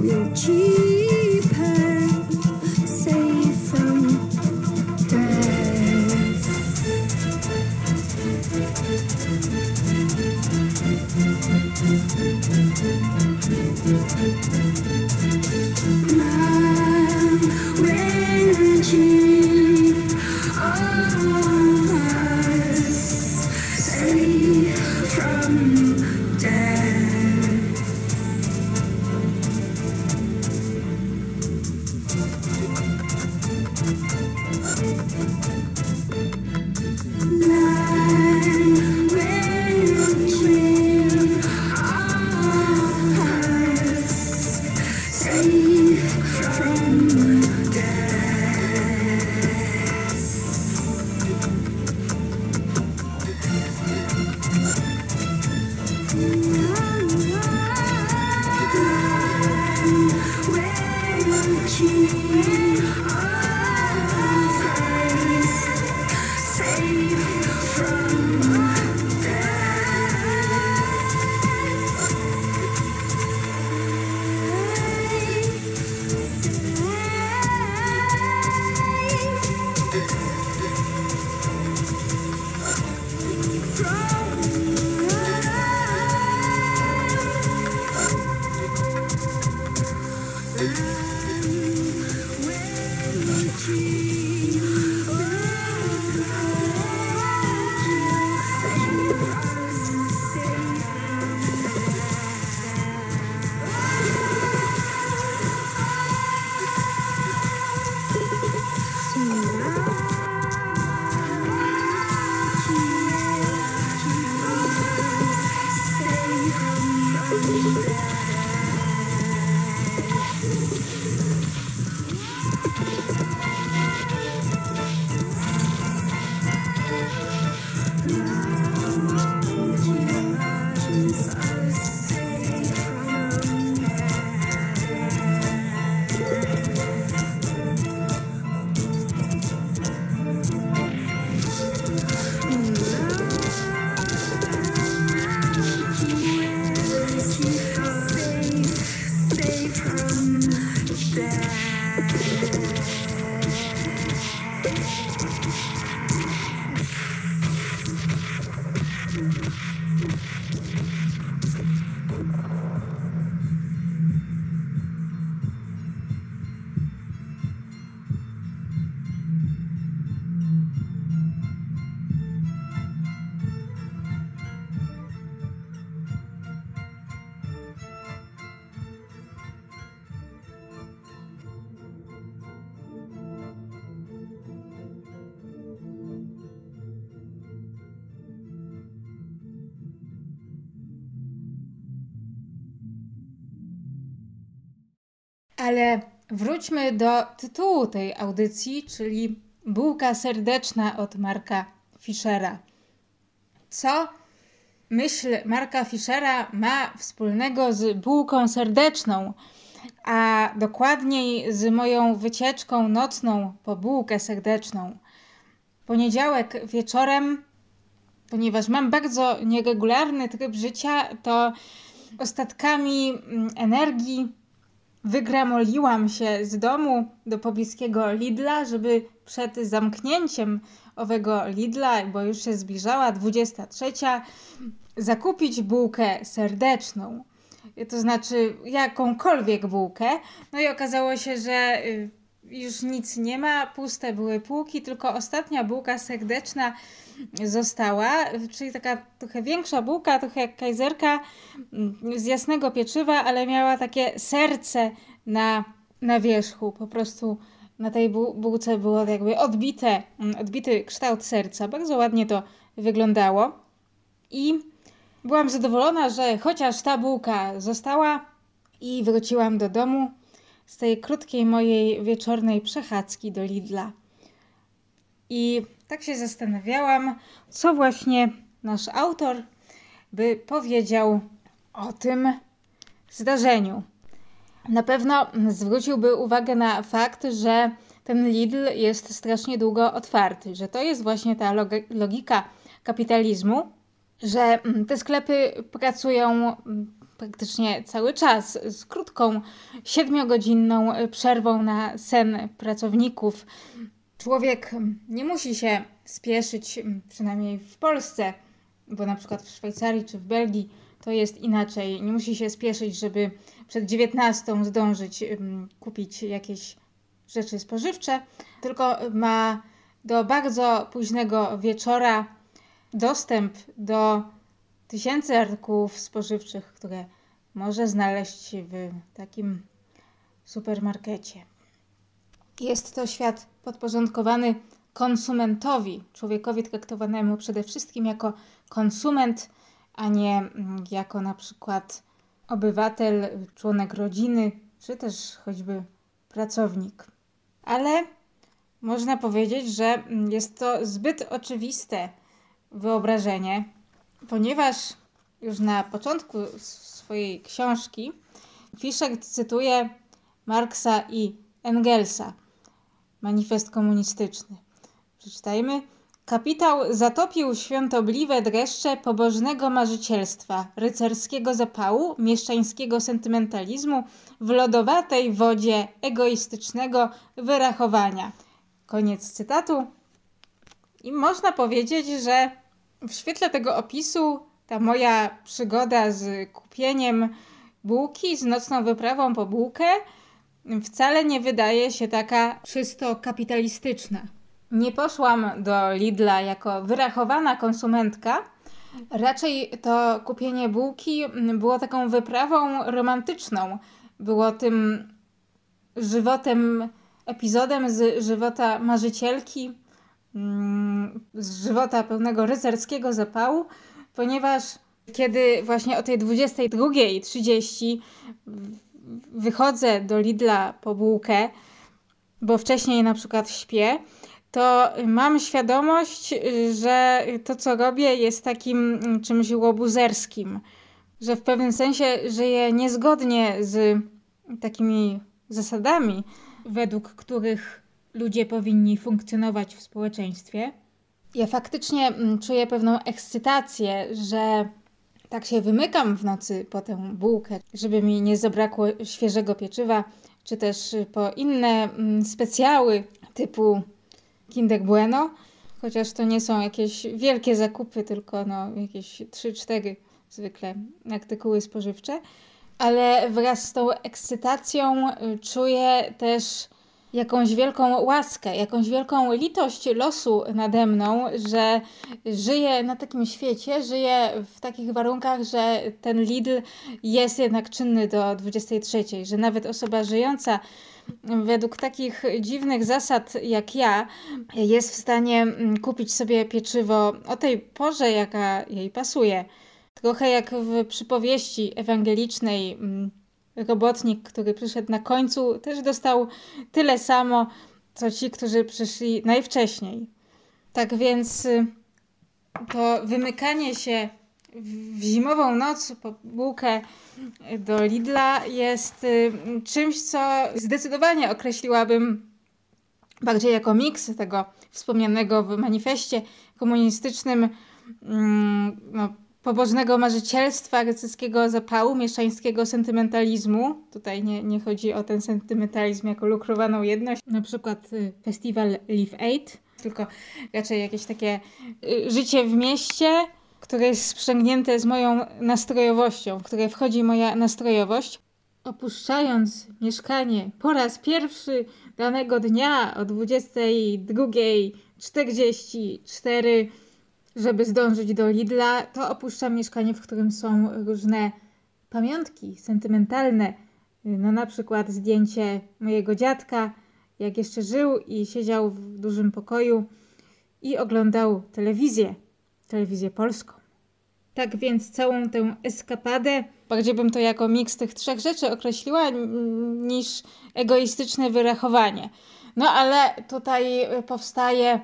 refugees. day. Ale wróćmy do tytułu tej audycji, czyli Bułka serdeczna od Marka Fischera. Co myśl Marka Fischera ma wspólnego z bułką serdeczną, a dokładniej z moją wycieczką nocną po bułkę serdeczną? Poniedziałek wieczorem, ponieważ mam bardzo nieregularny tryb życia, to ostatkami mm, energii wygramoliłam się z domu do pobliskiego Lidla, żeby przed zamknięciem owego Lidla, bo już się zbliżała 23, zakupić bułkę serdeczną. To znaczy jakąkolwiek bułkę. No i okazało się, że y, już nic nie ma, puste były półki, tylko ostatnia bułka serdeczna została, czyli taka trochę większa bułka, trochę jak kajzerka mm, z jasnego pieczywa, ale miała takie serce na, na wierzchu. Po prostu na tej bu- bułce było jakby odbite, mm, odbity kształt serca. Bardzo ładnie to wyglądało. I byłam zadowolona, że chociaż ta bułka została i wróciłam do domu z tej krótkiej mojej wieczornej przechadzki do Lidla. I tak się zastanawiałam, co właśnie nasz autor by powiedział o tym zdarzeniu. Na pewno zwróciłby uwagę na fakt, że ten Lidl jest strasznie długo otwarty, że to jest właśnie ta log- logika kapitalizmu, że te sklepy pracują praktycznie cały czas z krótką, siedmiogodzinną przerwą na sen pracowników. Człowiek nie musi się spieszyć, przynajmniej w Polsce, bo na przykład w Szwajcarii czy w Belgii to jest inaczej. Nie musi się spieszyć, żeby przed 19 zdążyć kupić jakieś rzeczy spożywcze, tylko ma do bardzo późnego wieczora dostęp do tysięcy artykułów spożywczych, które może znaleźć w takim supermarkecie. Jest to świat podporządkowany konsumentowi, człowiekowi traktowanemu przede wszystkim jako konsument, a nie mm, jako na przykład obywatel, członek rodziny, czy też choćby pracownik. Ale można powiedzieć, że mm, jest to zbyt oczywiste wyobrażenie, ponieważ już na początku swojej książki Fischer cytuje Marksa i Engelsa, manifest komunistyczny. Przeczytajmy. Kapitał zatopił świątobliwe dreszcze pobożnego marzycielstwa, rycerskiego zapału, mieszczańskiego sentymentalizmu w lodowatej wodzie egoistycznego wyrachowania. Koniec cytatu. I można powiedzieć, że w świetle tego opisu ta moja przygoda z kupieniem bułki, z nocną wyprawą po bułkę, wcale nie wydaje się taka czysto kapitalistyczna. Nie poszłam do Lidla jako wyrachowana konsumentka. Raczej to kupienie bułki było taką wyprawą romantyczną. Było tym żywotem, epizodem z żywota marzycielki, mm, z żywota pełnego rycerskiego zapału, ponieważ kiedy właśnie o tej 22.30 wychodzę do Lidla po bułkę, bo wcześniej na przykład śpię, to mam świadomość, że to, co robię, jest takim czymś łobuzerskim, że w pewnym sensie żyję niezgodnie z takimi zasadami, według których ludzie powinni funkcjonować w społeczeństwie. Ja faktycznie mm, czuję pewną ekscytację, że tak się wymykam w nocy po tę bułkę, żeby mi nie zabrakło świeżego pieczywa, czy też po inne mm, specjały typu Kinder Bueno, chociaż to nie są jakieś wielkie zakupy, tylko no jakieś 3-4 zwykle artykuły spożywcze. Ale wraz z tą ekscytacją y, czuję też jakąś wielką łaskę, jakąś wielką litość losu nade mną, że żyję na takim świecie, żyję w takich warunkach, że ten Lidl jest jednak czynny do 23, że nawet osoba żyjąca według takich dziwnych zasad jak ja jest w stanie mm, kupić sobie pieczywo o tej porze, jaka jej pasuje. Trochę jak w przypowieści ewangelicznej mm, robotnik, który przyszedł na końcu, też dostał tyle samo, co ci, którzy przyszli najwcześniej. Tak więc y, to wymykanie się w zimową noc po bułkę do Lidla jest y, czymś, co zdecydowanie określiłabym bardziej jako miks tego wspomnianego w manifestie komunistycznym mm, no, pobożnego marzycielstwa, rycerskiego zapału, mieszańskiego sentymentalizmu. Tutaj nie, nie chodzi o ten sentymentalizm jako lukrowaną jedność, na przykład y, festiwal Live Aid, tylko raczej jakieś takie y, życie w mieście, które jest sprzęgnięte z moją nastrojowością, w które wchodzi moja nastrojowość. Opuszczając mieszkanie po raz pierwszy danego dnia o 22.44 żeby zdążyć do Lidla, to opuszczam mieszkanie, w którym są różne pamiątki sentymentalne. No na przykład zdjęcie mojego dziadka, jak jeszcze żył i siedział w dużym pokoju i oglądał telewizję, telewizję polską. Tak więc całą tę eskapadę, bardziej bym to jako miks tych trzech rzeczy określiła, niż egoistyczne wyrachowanie. No ale tutaj powstaje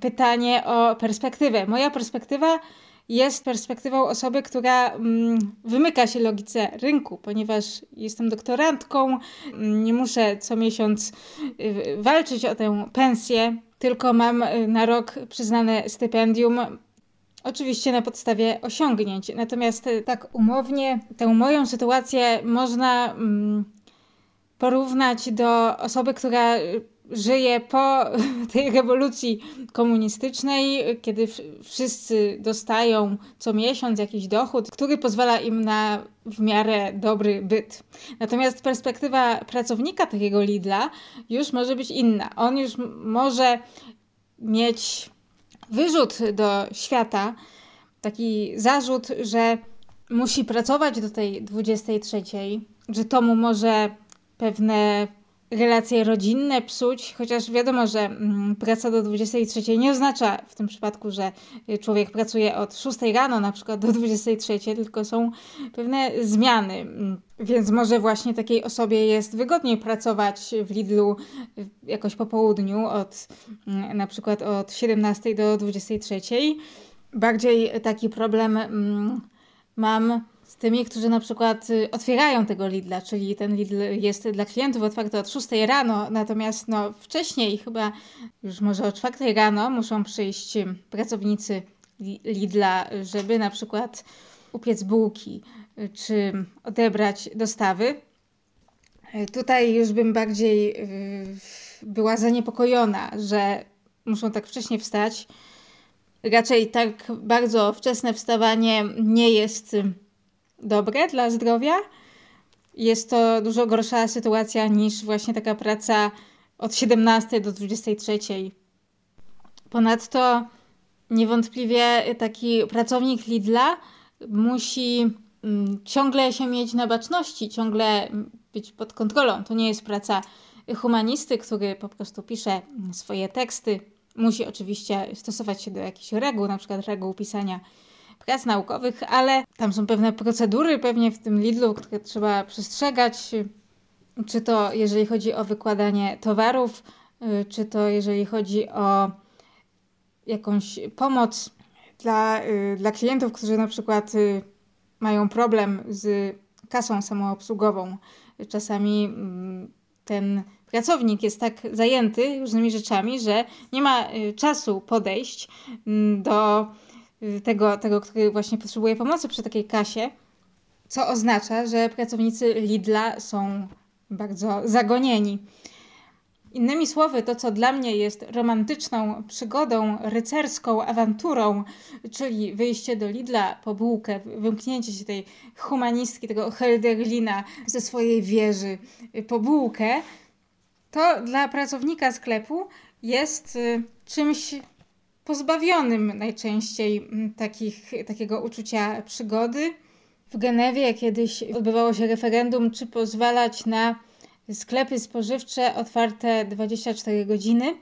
pytanie o perspektywę. Moja perspektywa jest perspektywą osoby, która mm, wymyka się logice rynku, ponieważ jestem doktorantką, mm, nie muszę co miesiąc y, walczyć o tę pensję, tylko mam y, na rok przyznane stypendium. Oczywiście na podstawie osiągnięć. Natomiast y, tak umownie tę moją sytuację można porównać do osoby, która żyje po *laughs* tej rewolucji komunistycznej, kiedy wszyscy dostają co miesiąc jakiś dochód, który pozwala im na w miarę dobry byt. Natomiast perspektywa pracownika takiego Lidla już może być inna. On już może mieć wyrzut do świata, taki zarzut, że musi pracować do tej 23, że to mu może pewne relacje rodzinne psuć, chociaż wiadomo, że mm, praca do 23 nie oznacza w tym przypadku, że człowiek pracuje od 6 rano na przykład do 23, tylko są pewne zmiany. Mm, więc może właśnie takiej osobie jest wygodniej pracować w Lidlu jakoś po południu, od, mm, na przykład od 17 do 23. Bardziej taki problem mam tymi, którzy na przykład y, otwierają tego Lidla, czyli ten Lidl jest dla klientów otwarty od 6 rano, natomiast no, wcześniej, chyba już może o 4 rano, muszą przyjść y, pracownicy Lidla, żeby na przykład upiec bułki y, czy odebrać dostawy. Tutaj już bym bardziej była zaniepokojona, że muszą tak wcześnie wstać. Raczej tak bardzo wczesne wstawanie nie jest dobre dla zdrowia. Jest to dużo gorsza sytuacja niż właśnie taka praca od 17 do 23. Ponadto niewątpliwie taki pracownik Lidla musi mm, ciągle się mieć na baczności, ciągle być pod kontrolą. To nie jest praca humanisty, który po prostu pisze swoje teksty. Musi oczywiście stosować się do jakichś reguł, na przykład reguł pisania prac naukowych, ale tam są pewne procedury pewnie w tym Lidlu, które trzeba przestrzegać. Czy to jeżeli chodzi o wykładanie towarów, y, czy to jeżeli chodzi o jakąś pomoc dla, y, dla klientów, którzy na przykład y, mają problem z kasą samoobsługową. Czasami mm, ten pracownik jest tak zajęty różnymi rzeczami, że nie ma czasu podejść mm, do tego, tego, który właśnie potrzebuje pomocy przy takiej kasie, co oznacza, że pracownicy Lidla są bardzo zagonieni. Innymi słowy, to co dla mnie jest romantyczną przygodą, rycerską awanturą, czyli wyjście do Lidla po bułkę, wymknięcie się tej humanistki, tego Helderlina ze swojej wieży po bułkę, to dla pracownika sklepu jest y, czymś pozbawionym najczęściej mm, takich, takiego uczucia przygody. W Genewie kiedyś odbywało się referendum, czy pozwalać na sklepy spożywcze otwarte 24 godziny.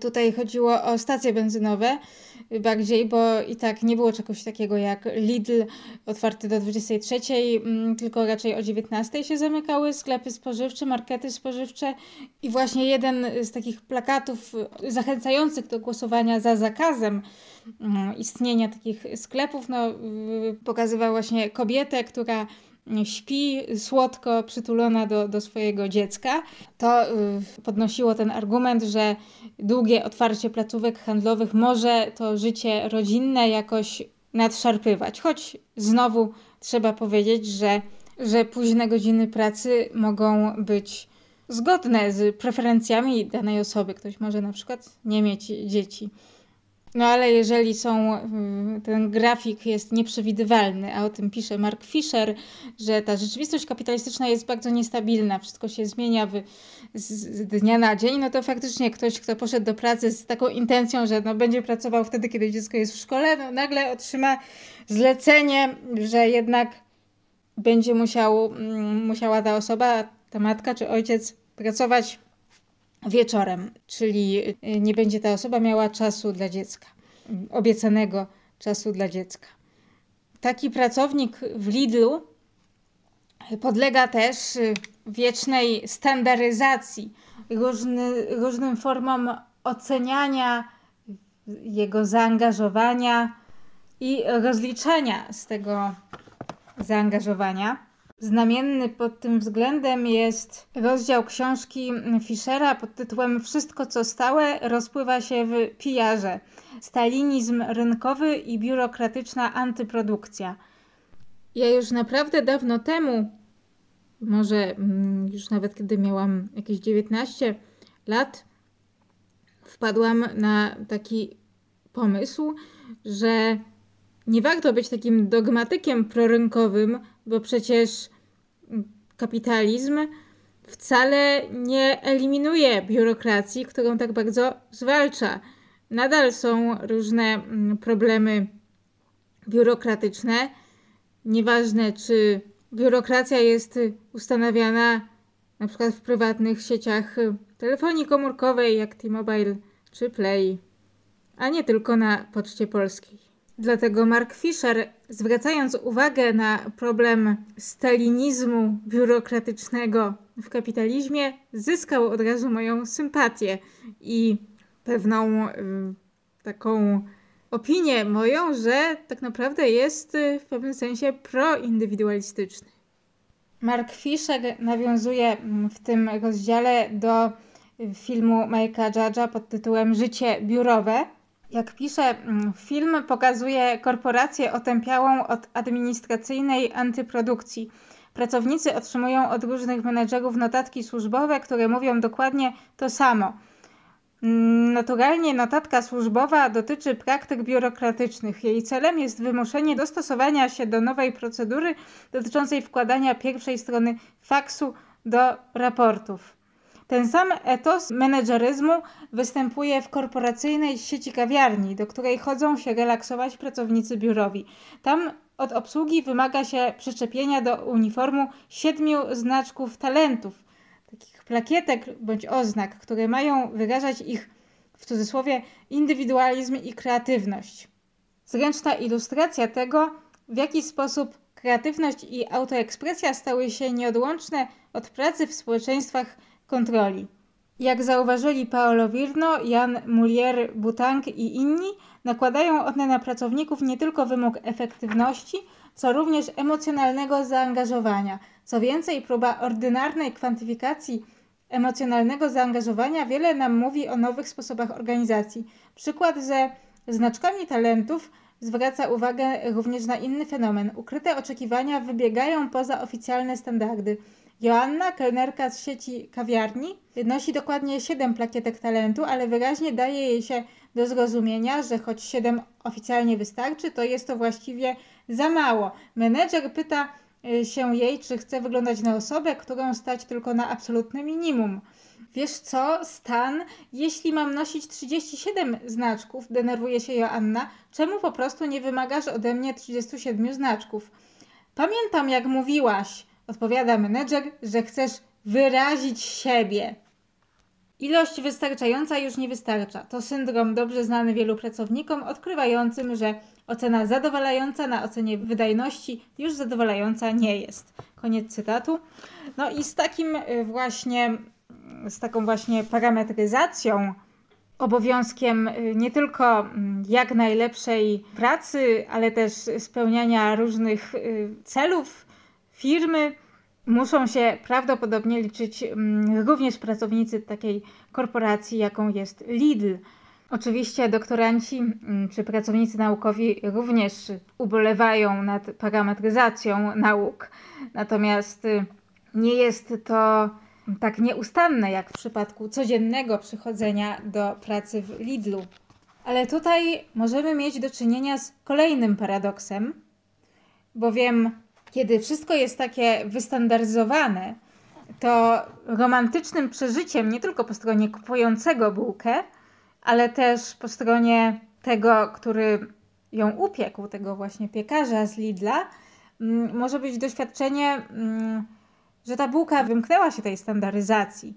Tutaj chodziło o stacje benzynowe bardziej, bo i tak nie było czegoś takiego jak Lidl otwarty do 23, mm, tylko raczej o 19 się zamykały sklepy spożywcze, markety spożywcze i właśnie jeden z takich plakatów zachęcających do głosowania za zakazem mm, istnienia takich sklepów, no, pokazywał właśnie kobietę, która śpi słodko przytulona do, do swojego dziecka, to y, podnosiło ten argument, że długie otwarcie placówek handlowych może to życie rodzinne jakoś nadszarpywać. Choć znowu trzeba powiedzieć, że, że późne godziny pracy mogą być zgodne z preferencjami danej osoby. Ktoś może na przykład nie mieć dzieci. No ale jeżeli są, y, ten grafik jest nieprzewidywalny, a o tym pisze Mark Fisher, że ta rzeczywistość kapitalistyczna jest bardzo niestabilna, wszystko się zmienia w, z, z dnia na dzień, no to faktycznie ktoś, kto poszedł do pracy z taką intencją, że no, będzie pracował wtedy, kiedy dziecko jest w szkole, no nagle otrzyma zlecenie, że jednak będzie musiał, mm, musiała ta osoba, ta matka czy ojciec pracować wieczorem, czyli y, nie będzie ta osoba miała czasu dla dziecka, obiecanego czasu dla dziecka. Taki pracownik w Lidlu podlega też y, wiecznej standaryzacji, różny, różnym formom oceniania jego zaangażowania i rozliczania z tego zaangażowania. Znamienny pod tym względem jest rozdział książki Fischera pod tytułem Wszystko co stałe rozpływa się w pijarze. Stalinizm rynkowy i biurokratyczna antyprodukcja. Ja już naprawdę dawno temu, może mm, już nawet kiedy miałam jakieś 19 lat, wpadłam na taki pomysł, że nie warto być takim dogmatykiem prorynkowym, bo przecież kapitalizm wcale nie eliminuje biurokracji, którą tak bardzo zwalcza. Nadal są różne mm, problemy biurokratyczne. Nieważne, czy biurokracja jest ustanawiana na przykład w prywatnych sieciach telefonii komórkowej jak T-Mobile czy Play, a nie tylko na Poczcie Polskiej. Dlatego Mark Fisher, zwracając uwagę na problem stalinizmu biurokratycznego w kapitalizmie, zyskał od razu moją sympatię i pewną y, taką opinię moją, że tak naprawdę jest y, w pewnym sensie proindywidualistyczny. Mark Fisher nawiązuje mm, w tym rozdziale do filmu Mike'a Judge'a pod tytułem Życie biurowe, jak pisze, mm, film pokazuje korporację otępiałą od administracyjnej antyprodukcji. Pracownicy otrzymują od różnych menedżerów notatki służbowe, które mówią dokładnie to samo. Mm, naturalnie notatka służbowa dotyczy praktyk biurokratycznych. Jej celem jest wymuszenie dostosowania się do nowej procedury dotyczącej wkładania pierwszej strony faksu do raportów. Ten sam etos menedżeryzmu występuje w korporacyjnej sieci kawiarni, do której chodzą się relaksować pracownicy biurowi. Tam od obsługi wymaga się przyczepienia do uniformu siedmiu znaczków talentów, takich plakietek bądź oznak, które mają wyrażać ich w cudzysłowie indywidualizm i kreatywność. Zręczna ilustracja tego, w jaki sposób kreatywność i autoekspresja stały się nieodłączne od pracy w społeczeństwach kontroli. Jak zauważyli Paolo Virno, Jan Mulier, Butang i inni, nakładają one na pracowników nie tylko wymóg efektywności, co również emocjonalnego zaangażowania. Co więcej, próba ordynarnej kwantyfikacji emocjonalnego zaangażowania wiele nam mówi o nowych sposobach organizacji. Przykład ze znaczkami talentów zwraca uwagę również na inny fenomen. Ukryte oczekiwania wybiegają poza oficjalne standardy. Joanna, kelnerka z sieci kawiarni, nosi dokładnie 7 plakietek talentu, ale wyraźnie daje jej się do zrozumienia, że choć 7 oficjalnie wystarczy, to jest to właściwie za mało. Menedżer pyta y, się jej, czy chce wyglądać na osobę, którą stać tylko na absolutne minimum. Wiesz co, Stan, jeśli mam nosić 37 znaczków, denerwuje się Joanna, czemu po prostu nie wymagasz ode mnie 37 znaczków? Pamiętam, jak mówiłaś, odpowiada menedżer, że chcesz wyrazić siebie. Ilość wystarczająca już nie wystarcza. To syndrom dobrze znany wielu pracownikom, odkrywającym, że ocena zadowalająca na ocenie wydajności już zadowalająca nie jest. Koniec cytatu. No i z takim y, właśnie, z taką właśnie parametryzacją, obowiązkiem y, nie tylko mm, jak najlepszej pracy, ale też spełniania różnych y, celów firmy, muszą się prawdopodobnie liczyć mm, również pracownicy takiej korporacji, jaką jest Lidl. Oczywiście doktoranci mm, czy pracownicy naukowi również ubolewają nad parametryzacją nauk, natomiast y, nie jest to tak nieustanne jak w przypadku codziennego przychodzenia do pracy w Lidlu. Ale tutaj możemy mieć do czynienia z kolejnym paradoksem, bowiem kiedy wszystko jest takie wystandaryzowane, to romantycznym przeżyciem nie tylko po stronie kupującego bułkę, ale też po stronie tego, który ją upiekł, tego właśnie piekarza z Lidla, mm, może być doświadczenie, mm, że ta bułka wymknęła się tej standaryzacji.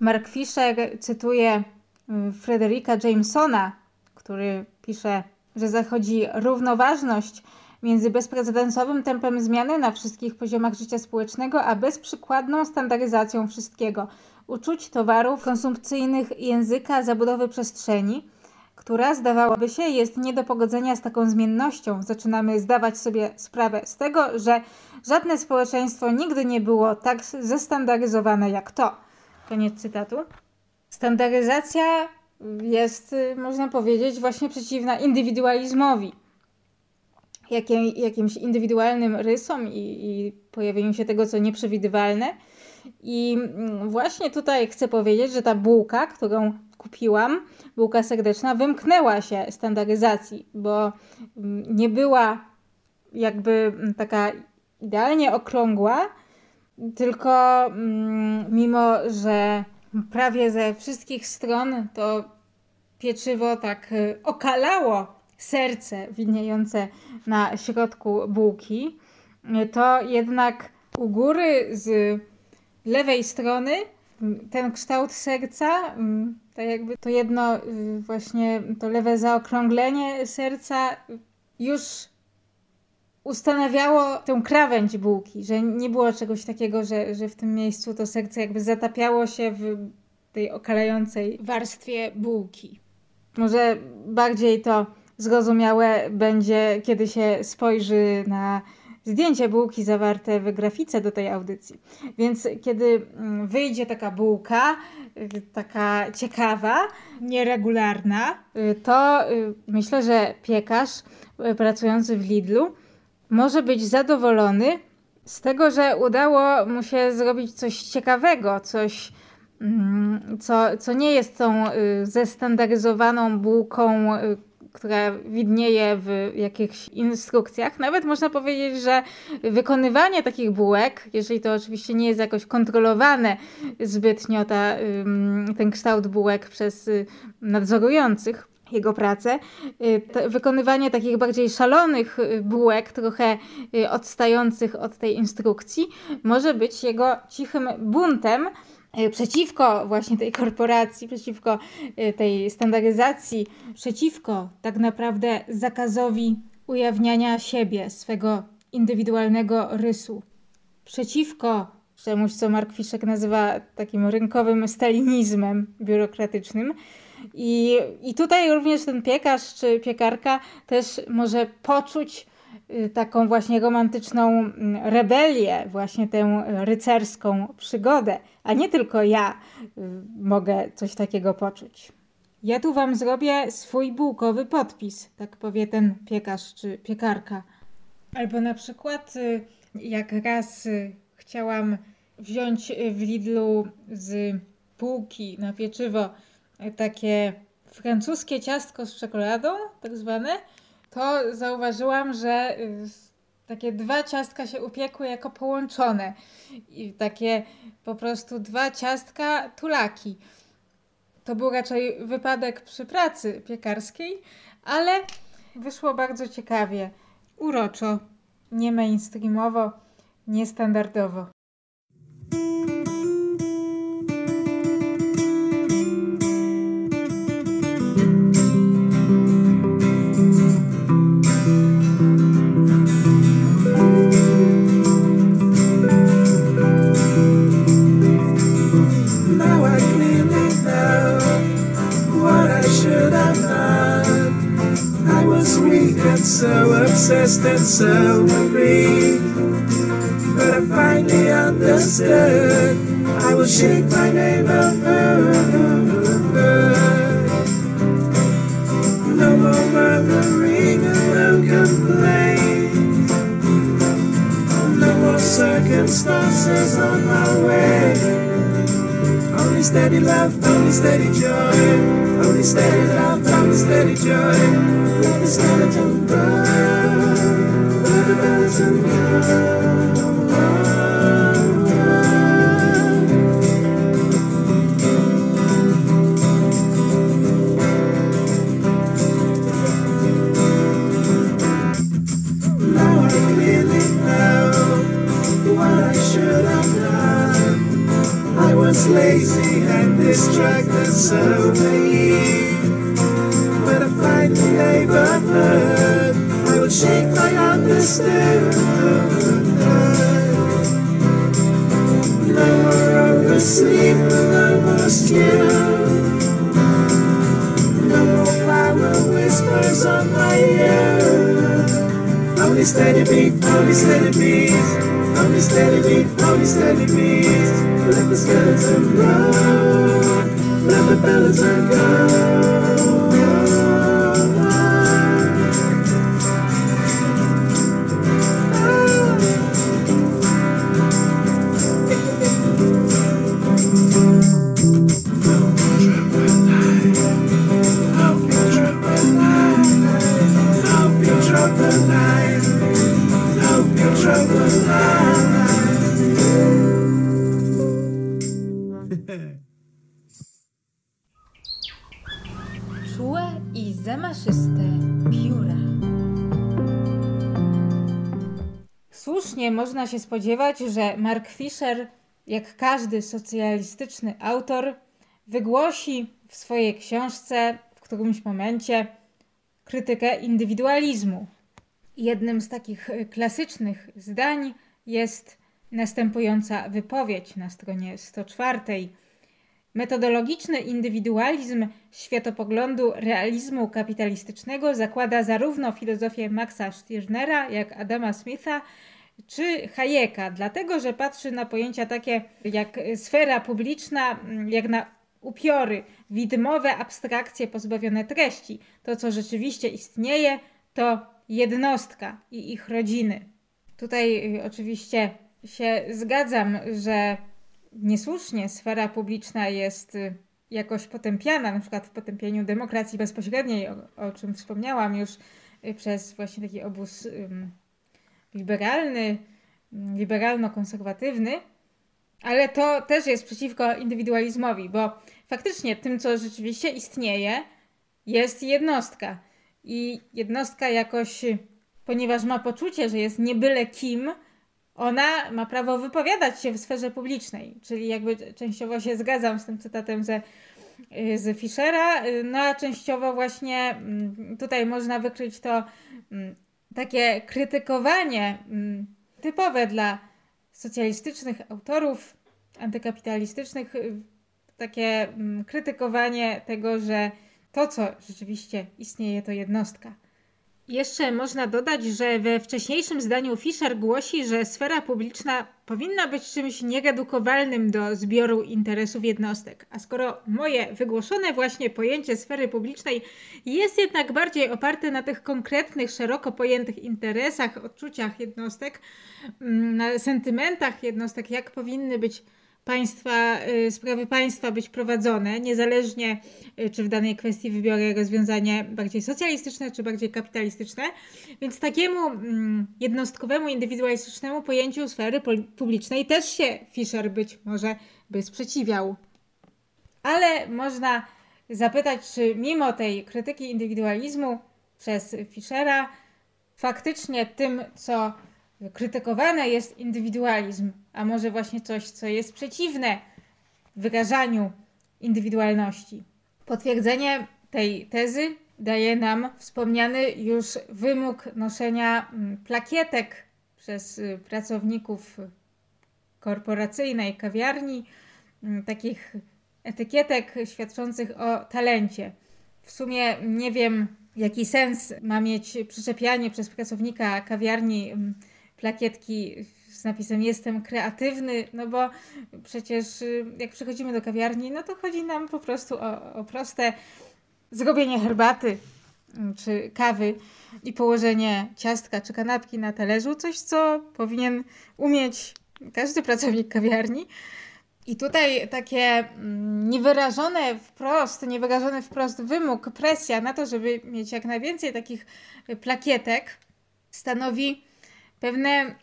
Mark Fisher cytuje mm, Frederika Jamesona, który pisze, że zachodzi równoważność między bezprecedensowym tempem zmiany na wszystkich poziomach życia społecznego, a bezprzykładną standaryzacją wszystkiego uczuć, towarów, konsumpcyjnych, języka, zabudowy przestrzeni, która zdawałaby się jest nie do pogodzenia z taką zmiennością. Zaczynamy zdawać sobie sprawę z tego, że żadne społeczeństwo nigdy nie było tak zestandaryzowane jak to. Koniec cytatu. Standaryzacja jest, można powiedzieć, właśnie przeciwna indywidualizmowi jakim, jakimś indywidualnym rysom i, i pojawieniu się tego, co nieprzewidywalne. I mm, właśnie tutaj chcę powiedzieć, że ta bułka, którą kupiłam, bułka serdeczna, wymknęła się standaryzacji, bo mm, nie była jakby mm, taka idealnie okrągła, tylko mimo, że prawie ze wszystkich stron to pieczywo tak y, okalało serce widniejące na środku bułki, to jednak u góry z lewej strony ten kształt serca, tak jakby to jedno y, właśnie to lewe zaokrąglenie serca już ustanawiało tę krawędź bułki, że nie było czegoś takiego, że, że w tym miejscu to serce jakby zatapiało się w tej okalającej warstwie bułki. Może bardziej to zrozumiałe będzie, kiedy się spojrzy na zdjęcie bułki zawarte w grafice do tej audycji. Więc kiedy mm, wyjdzie taka bułka, y, taka ciekawa, nieregularna, y, to y, myślę, że piekarz pracujący w Lidlu może być zadowolony z tego, że udało mu się zrobić coś ciekawego, coś, mm, co, co nie jest tą zestandaryzowaną bułką, która widnieje w jakichś instrukcjach. Nawet można powiedzieć, że wykonywanie takich bułek, jeżeli to oczywiście nie jest jakoś kontrolowane zbytnio ta, ten kształt bułek przez y, nadzorujących, jego pracę. Y, wykonywanie takich bardziej szalonych y, bułek, trochę odstających od tej instrukcji, może być jego cichym buntem, przeciwko właśnie tej korporacji, przeciwko e, tej standaryzacji, przeciwko tak naprawdę zakazowi ujawniania siebie, swego indywidualnego rysu, przeciwko czemuś, co Mark Fiszek nazywa takim rynkowym stalinizmem biurokratycznym. I, I tutaj również ten piekarz czy piekarka też może poczuć y, taką właśnie romantyczną mm, rebelię, właśnie tę rycerską przygodę, a nie tylko ja y, mogę coś takiego poczuć. Ja tu wam zrobię swój bułkowy podpis, tak powie ten piekarz czy piekarka. Albo na przykład, y, jak raz y, chciałam wziąć w Lidlu z półki na pieczywo takie francuskie ciastko z czekoladą, tak zwane, to zauważyłam, że takie dwa ciastka się upiekły jako połączone. I takie po prostu dwa ciastka tulaki. To był raczej wypadek przy pracy piekarskiej, ale wyszło bardzo ciekawie, uroczo, nie mainstreamowo, niestandardowo. And so obsessed and so weak. But I finally understood. I will shake my neighborhood. No more murmuring no complaint. No more circumstances on my way. Only steady love, only steady joy. Only steady love, only steady joy. Let the skeleton burn. Let the medicine go. Now so naive. When I finally neighborhood, I would shake my understood. No more oversleep, no more skill. No more flower whispers on my ear. Only steady beat, only steady beat, only steady beat, only steady beat. Let the skeleton run, let the skeleton go. Czułe i zamaszyste pióra. Słusznie można się spodziewać, że Mark Fisher, jak każdy socjalistyczny autor, wygłosi w swojej książce w którymś momencie krytykę indywidualizmu. Jednym z takich y, klasycznych zdań jest następująca wypowiedź na stronie 104. Metodologiczny indywidualizm światopoglądu realizmu kapitalistycznego zakłada zarówno filozofię Maxa Stirnera, jak Adama Smitha, czy Hayeka, dlatego że patrzy na pojęcia takie jak sfera publiczna, jak na upiory, widmowe abstrakcje pozbawione treści. To, co rzeczywiście istnieje, to jednostka i ich rodziny. Tutaj y, oczywiście się zgadzam, że niesłusznie sfera publiczna jest y, jakoś potępiana, na przykład w potępieniu demokracji bezpośredniej, o, o czym wspomniałam już y, przez właśnie taki obóz liberalny, ym, liberalno-konserwatywny, ale to też jest przeciwko indywidualizmowi, bo faktycznie tym, co rzeczywiście istnieje, jest jednostka. I jednostka jakoś, ponieważ ma poczucie, że jest nie byle kim, ona ma prawo wypowiadać się w sferze publicznej. Czyli jakby częściowo się zgadzam z tym cytatem ze, y, z Fischera, y, no a częściowo właśnie mm, tutaj można wykryć to mm, takie krytykowanie mm, typowe dla socjalistycznych autorów, antykapitalistycznych, y, takie krytykowanie tego, że to, co rzeczywiście istnieje, to jednostka. Jeszcze można dodać, że we wcześniejszym zdaniu Fischer głosi, że sfera publiczna powinna być czymś nieredukowalnym do zbioru interesów jednostek. A skoro moje wygłoszone właśnie pojęcie sfery publicznej jest jednak bardziej oparte na tych konkretnych, szeroko pojętych interesach, odczuciach jednostek, mm, na sentymentach jednostek, jak powinny być państwa, y, sprawy państwa być prowadzone, niezależnie y, czy w danej kwestii wybiorę rozwiązanie bardziej socjalistyczne czy bardziej kapitalistyczne. Więc takiemu mm, jednostkowemu, indywidualistycznemu pojęciu sfery publicznej też się Fischer być może by sprzeciwiał. Ale można zapytać, czy mimo tej krytyki indywidualizmu przez Fischera, faktycznie tym, co krytykowany jest indywidualizm, a może właśnie coś, co jest przeciwne wyrażaniu indywidualności. Potwierdzenie tej tezy daje nam wspomniany już wymóg noszenia mm, plakietek przez y, pracowników korporacyjnej kawiarni, mm, takich etykietek świadczących o talencie. W sumie nie wiem, jaki sens ma mieć przyczepianie przez pracownika kawiarni mm, plakietki z napisem jestem kreatywny, no bo przecież y, jak przychodzimy do kawiarni, no to chodzi nam po prostu o, o proste zrobienie herbaty mm, czy kawy i położenie ciastka czy kanapki na talerzu, coś co powinien umieć każdy pracownik kawiarni. I tutaj takie mm, niewyrażone wprost, niewyrażony wprost wymóg, presja na to, żeby mieć jak najwięcej takich plakietek, stanowi pewne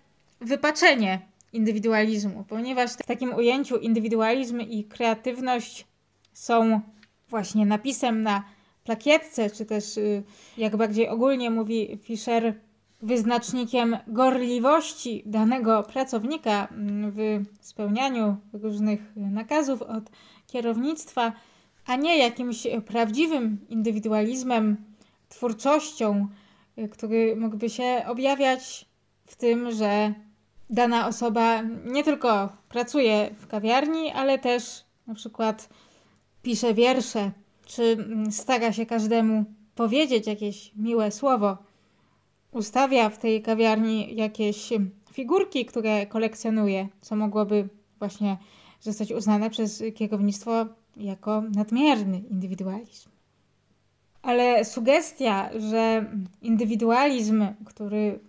wypaczenie indywidualizmu, ponieważ w takim ujęciu indywidualizm i kreatywność są właśnie napisem na plakietce, czy też y, jak bardziej ogólnie mówi Fischer, wyznacznikiem gorliwości danego pracownika mm, w spełnianiu różnych nakazów od kierownictwa, a nie jakimś prawdziwym indywidualizmem, twórczością, y, który mógłby się objawiać w tym, że dana osoba nie tylko pracuje w kawiarni, ale też na przykład pisze wiersze, czy stara się każdemu powiedzieć jakieś miłe słowo. Ustawia w tej kawiarni jakieś figurki, które kolekcjonuje, co mogłoby właśnie zostać uznane przez kierownictwo jako nadmierny indywidualizm. Ale sugestia, że indywidualizm, który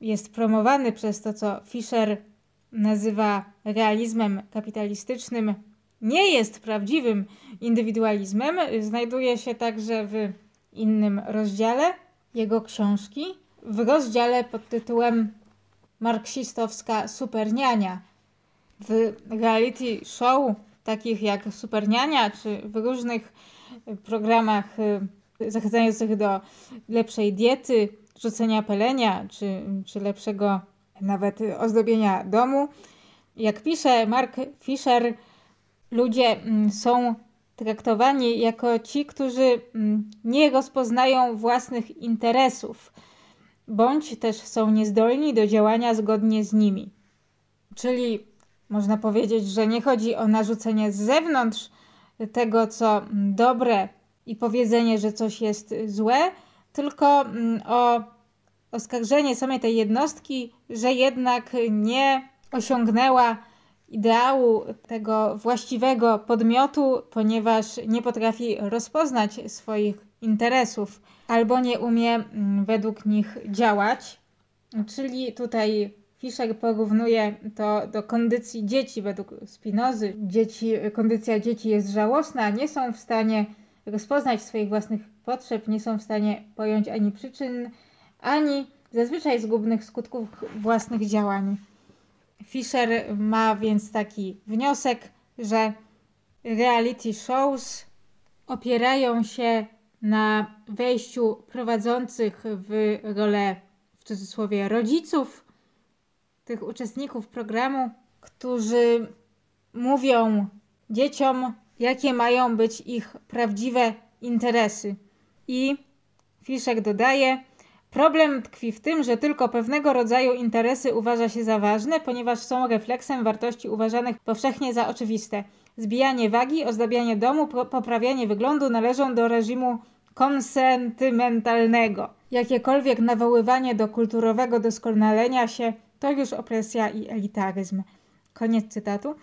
jest promowany przez to, co Fischer nazywa realizmem kapitalistycznym, nie jest prawdziwym indywidualizmem, znajduje się także w innym rozdziale jego książki, w rozdziale pod tytułem Marksistowska superniania. W reality show, takich jak Superniania, czy w różnych programach y, zachęcających do lepszej diety, rzucenia pelenia, czy, czy lepszego nawet ozdobienia domu. Jak pisze Mark Fisher, ludzie mm, są traktowani jako ci, którzy mm, nie rozpoznają własnych interesów, bądź też są niezdolni do działania zgodnie z nimi. Czyli można powiedzieć, że nie chodzi o narzucenie z zewnątrz tego, co mm, dobre i powiedzenie, że coś jest złe, tylko mm, o oskarżenie samej tej jednostki, że jednak nie osiągnęła ideału tego właściwego podmiotu, ponieważ nie potrafi rozpoznać swoich interesów albo nie umie mm, według nich działać. Czyli tutaj Fischer porównuje to do kondycji dzieci według Spinozy. Dzieci, kondycja dzieci jest żałosna, nie są w stanie rozpoznać swoich własnych potrzeb, nie są w stanie pojąć ani przyczyn, ani zazwyczaj zgubnych skutków własnych działań. Fisher ma więc taki wniosek, że reality shows opierają się na wejściu prowadzących w rolę, w cudzysłowie, rodziców, tych uczestników programu, którzy mówią dzieciom, jakie mają być ich prawdziwe interesy. I Fiszek dodaje, Problem tkwi w tym, że tylko pewnego rodzaju interesy uważa się za ważne, ponieważ są refleksem wartości uważanych powszechnie za oczywiste. Zbijanie wagi, ozdabianie domu, poprawianie wyglądu należą do reżimu konsentymentalnego. Jakiekolwiek nawoływanie do kulturowego doskonalenia się to już opresja i elitaryzm. Koniec cytatu.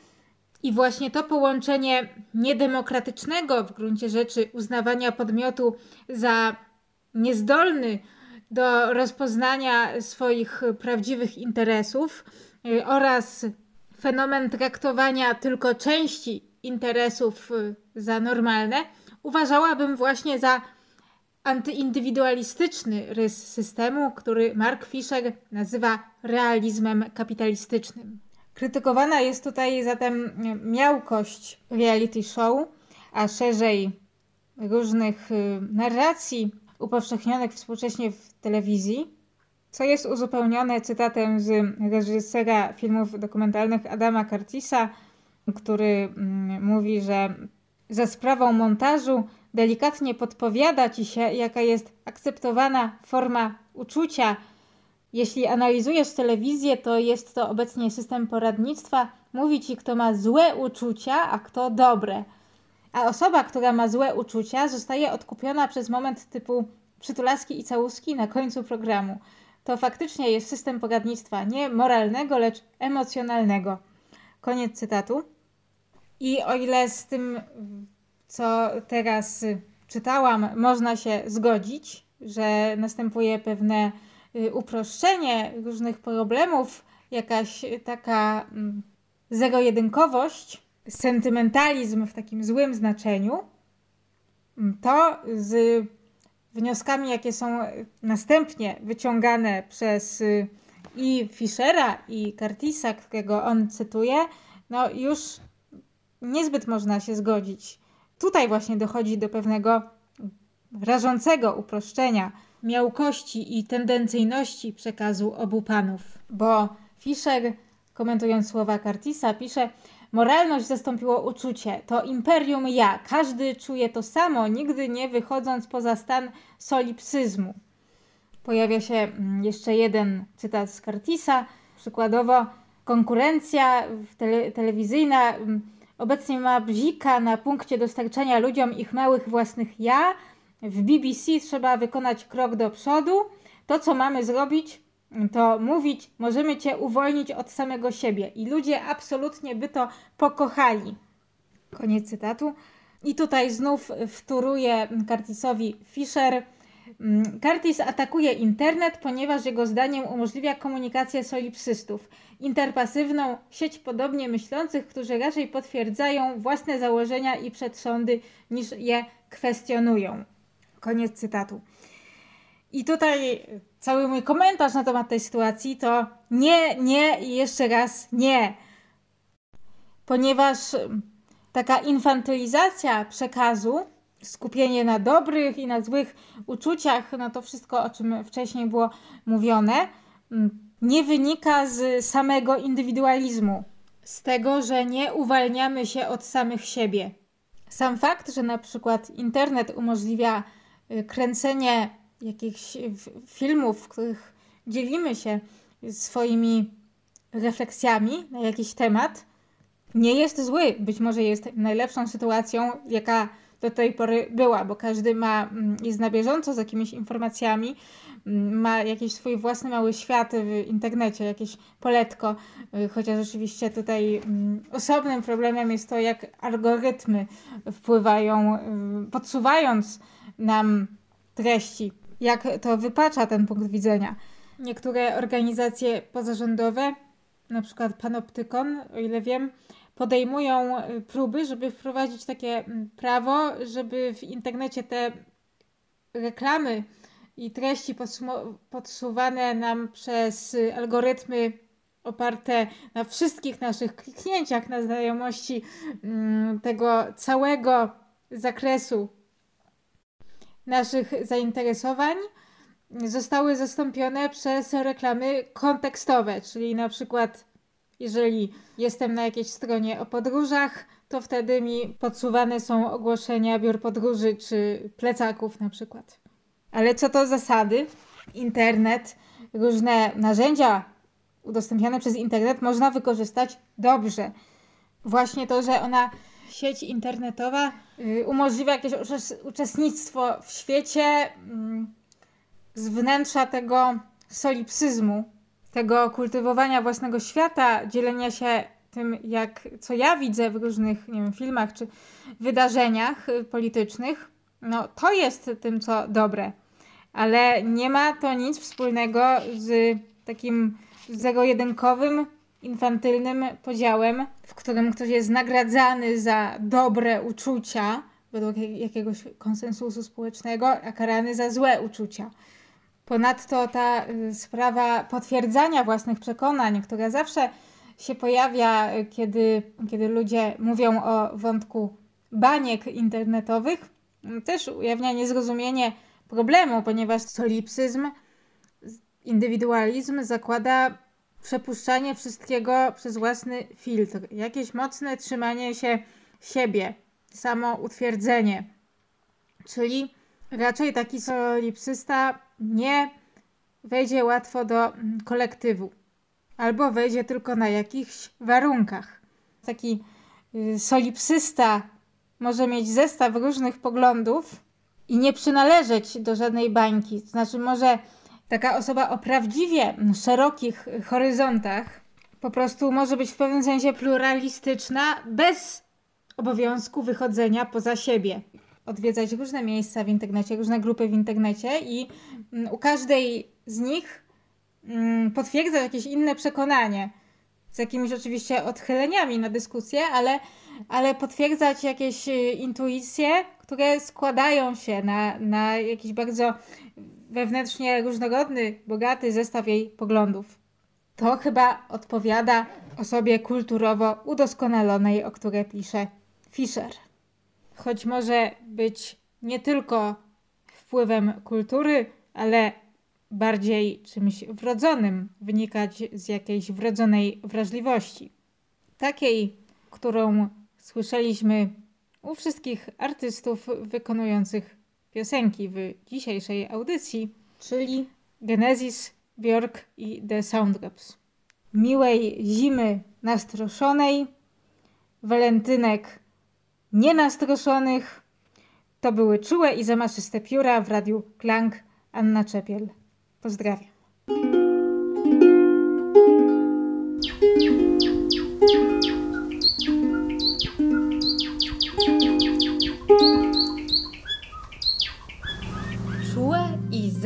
I właśnie to połączenie niedemokratycznego w gruncie rzeczy uznawania podmiotu za niezdolny do rozpoznania swoich prawdziwych interesów y, oraz fenomen traktowania tylko części interesów y, za normalne, uważałabym właśnie za antyindywidualistyczny rys systemu, który Mark Fisher nazywa realizmem kapitalistycznym. Krytykowana jest tutaj zatem miałkość reality show, a szerzej różnych y, narracji upowszechnionych współcześnie w telewizji, co jest uzupełnione cytatem z reżysera filmów dokumentalnych Adama Curtisa, który mm, mówi, że za sprawą montażu delikatnie podpowiada ci się, jaka jest akceptowana forma uczucia. Jeśli analizujesz telewizję, to jest to obecnie system poradnictwa. Mówi ci, kto ma złe uczucia, a kto dobre. A osoba, która ma złe uczucia, zostaje odkupiona przez moment typu przytulaski i całuski na końcu programu. To faktycznie jest system poradnictwa nie moralnego, lecz emocjonalnego. Koniec cytatu. I o ile z tym co teraz czytałam, można się zgodzić, że następuje pewne uproszczenie różnych problemów, jakaś taka mm, zero-jedynkowość, sentymentalizm w takim złym znaczeniu, mm, to z wnioskami, jakie są następnie wyciągane przez y, i Fischera, i Curtisa, którego on cytuje, no już niezbyt można się zgodzić. Tutaj właśnie dochodzi do pewnego rażącego uproszczenia miałkości i tendencyjności przekazu obu panów. Bo Fischer, komentując słowa Curtisa, pisze Moralność zastąpiło uczucie. To imperium ja. Każdy czuje to samo, nigdy nie wychodząc poza stan solipsyzmu. Pojawia się mm, jeszcze jeden cytat z Curtisa. Przykładowo konkurencja tele telewizyjna mm, obecnie ma bzika na punkcie dostarczania ludziom ich małych własnych ja. W BBC trzeba wykonać krok do przodu. To, co mamy zrobić, to mówić, możemy cię uwolnić od samego siebie. I ludzie absolutnie by to pokochali. Koniec cytatu. I tutaj znów wtóruje Curtisowi Fisher. Curtis atakuje internet, ponieważ jego zdaniem umożliwia komunikację solipsystów, interpasywną sieć podobnie myślących, którzy raczej potwierdzają własne założenia i przedsądy niż je kwestionują. Koniec cytatu. I tutaj cały mój komentarz na temat tej sytuacji to nie, nie i jeszcze raz nie. Ponieważ taka infantylizacja przekazu skupienie na dobrych i na złych uczuciach, na to wszystko, o czym wcześniej było mówione, mm, nie wynika z samego indywidualizmu, z tego, że nie uwalniamy się od samych siebie. Sam fakt, że na przykład internet umożliwia kręcenie jakichś filmów, w których dzielimy się swoimi refleksjami na jakiś temat, nie jest zły. Być może jest najlepszą sytuacją, jaka do tej pory była, bo każdy ma, mm, jest na bieżąco z jakimiś informacjami, mm, ma jakiś swój własny mały świat w internecie, jakieś poletko, y, chociaż oczywiście tutaj mm, osobnym problemem jest to, jak algorytmy wpływają, y, podsuwając nam treści, jak to wypacza ten punkt widzenia. Niektóre organizacje pozarządowe, na przykład Panoptykon, o ile wiem, podejmują y, próby, żeby wprowadzić takie mm, prawo, żeby w internecie te reklamy i treści podsuwane nam przez y, algorytmy oparte na wszystkich naszych kliknięciach, na znajomości mm, tego całego zakresu naszych zainteresowań, zostały zastąpione przez reklamy kontekstowe, czyli na przykład jeżeli jestem na jakiejś stronie o podróżach, to wtedy mi podsuwane są ogłoszenia biur podróży czy plecaków na przykład. Ale co to zasady? internet, różne narzędzia udostępniane przez internet można wykorzystać dobrze. Właśnie to, że ona, sieć internetowa, y, umożliwia jakieś uczestnictwo w świecie mm, z wnętrza tego solipsyzmu, tego kultywowania własnego świata, dzielenia się tym, jak, co ja widzę w różnych nie wiem, filmach czy wydarzeniach y, politycznych, no to jest tym, co dobre. Ale nie ma to nic wspólnego z takim zero-jedynkowym, infantylnym podziałem, w którym ktoś jest nagradzany za dobre uczucia według jakiegoś konsensusu społecznego, a karany za złe uczucia. Ponadto ta y, sprawa potwierdzania własnych przekonań, która zawsze się pojawia, y, kiedy, kiedy ludzie mówią o wątku baniek internetowych, też ujawnia niezrozumienie problemu, ponieważ solipsyzm, indywidualizm zakłada przepuszczanie wszystkiego przez własny filtr, jakieś mocne trzymanie się siebie, samo utwierdzenie. Czyli raczej taki solipsysta nie wejdzie łatwo do mm, kolektywu, albo wejdzie tylko na jakichś warunkach. Taki y, solipsysta może mieć zestaw różnych poglądów i nie przynależeć do żadnej bańki. Znaczy, może taka osoba o prawdziwie szerokich horyzontach po prostu może być w pewnym sensie pluralistyczna bez obowiązku wychodzenia poza siebie odwiedzać różne miejsca w internecie, różne grupy w internecie i mm, u każdej z nich mm, potwierdzać jakieś inne przekonanie. Z jakimiś oczywiście odchyleniami na dyskusję, ale, ale potwierdzać jakieś y, intuicje, które składają się na, na jakiś bardzo wewnętrznie różnorodny, bogaty zestaw jej poglądów. To chyba odpowiada osobie kulturowo udoskonalonej, o której pisze Fischer choć może być nie tylko wpływem kultury, ale bardziej czymś wrodzonym, wynikać z jakiejś wrodzonej wrażliwości. Takiej, którą słyszeliśmy u wszystkich artystów wykonujących piosenki w dzisiejszej audycji, czyli Genesis, Björk i The Soundgaps. Miłej zimy nastroszonej, walentynek nienastroszonych. To były czułe i zamaszyste pióra w radiu Klang Anna Czepiel. Pozdrawiam.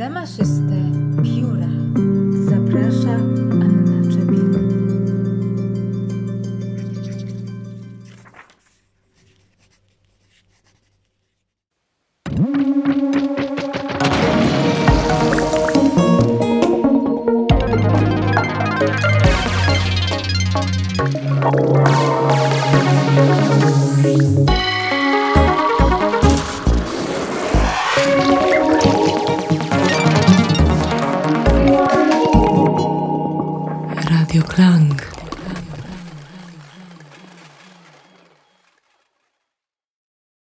Czułe i zamaszyste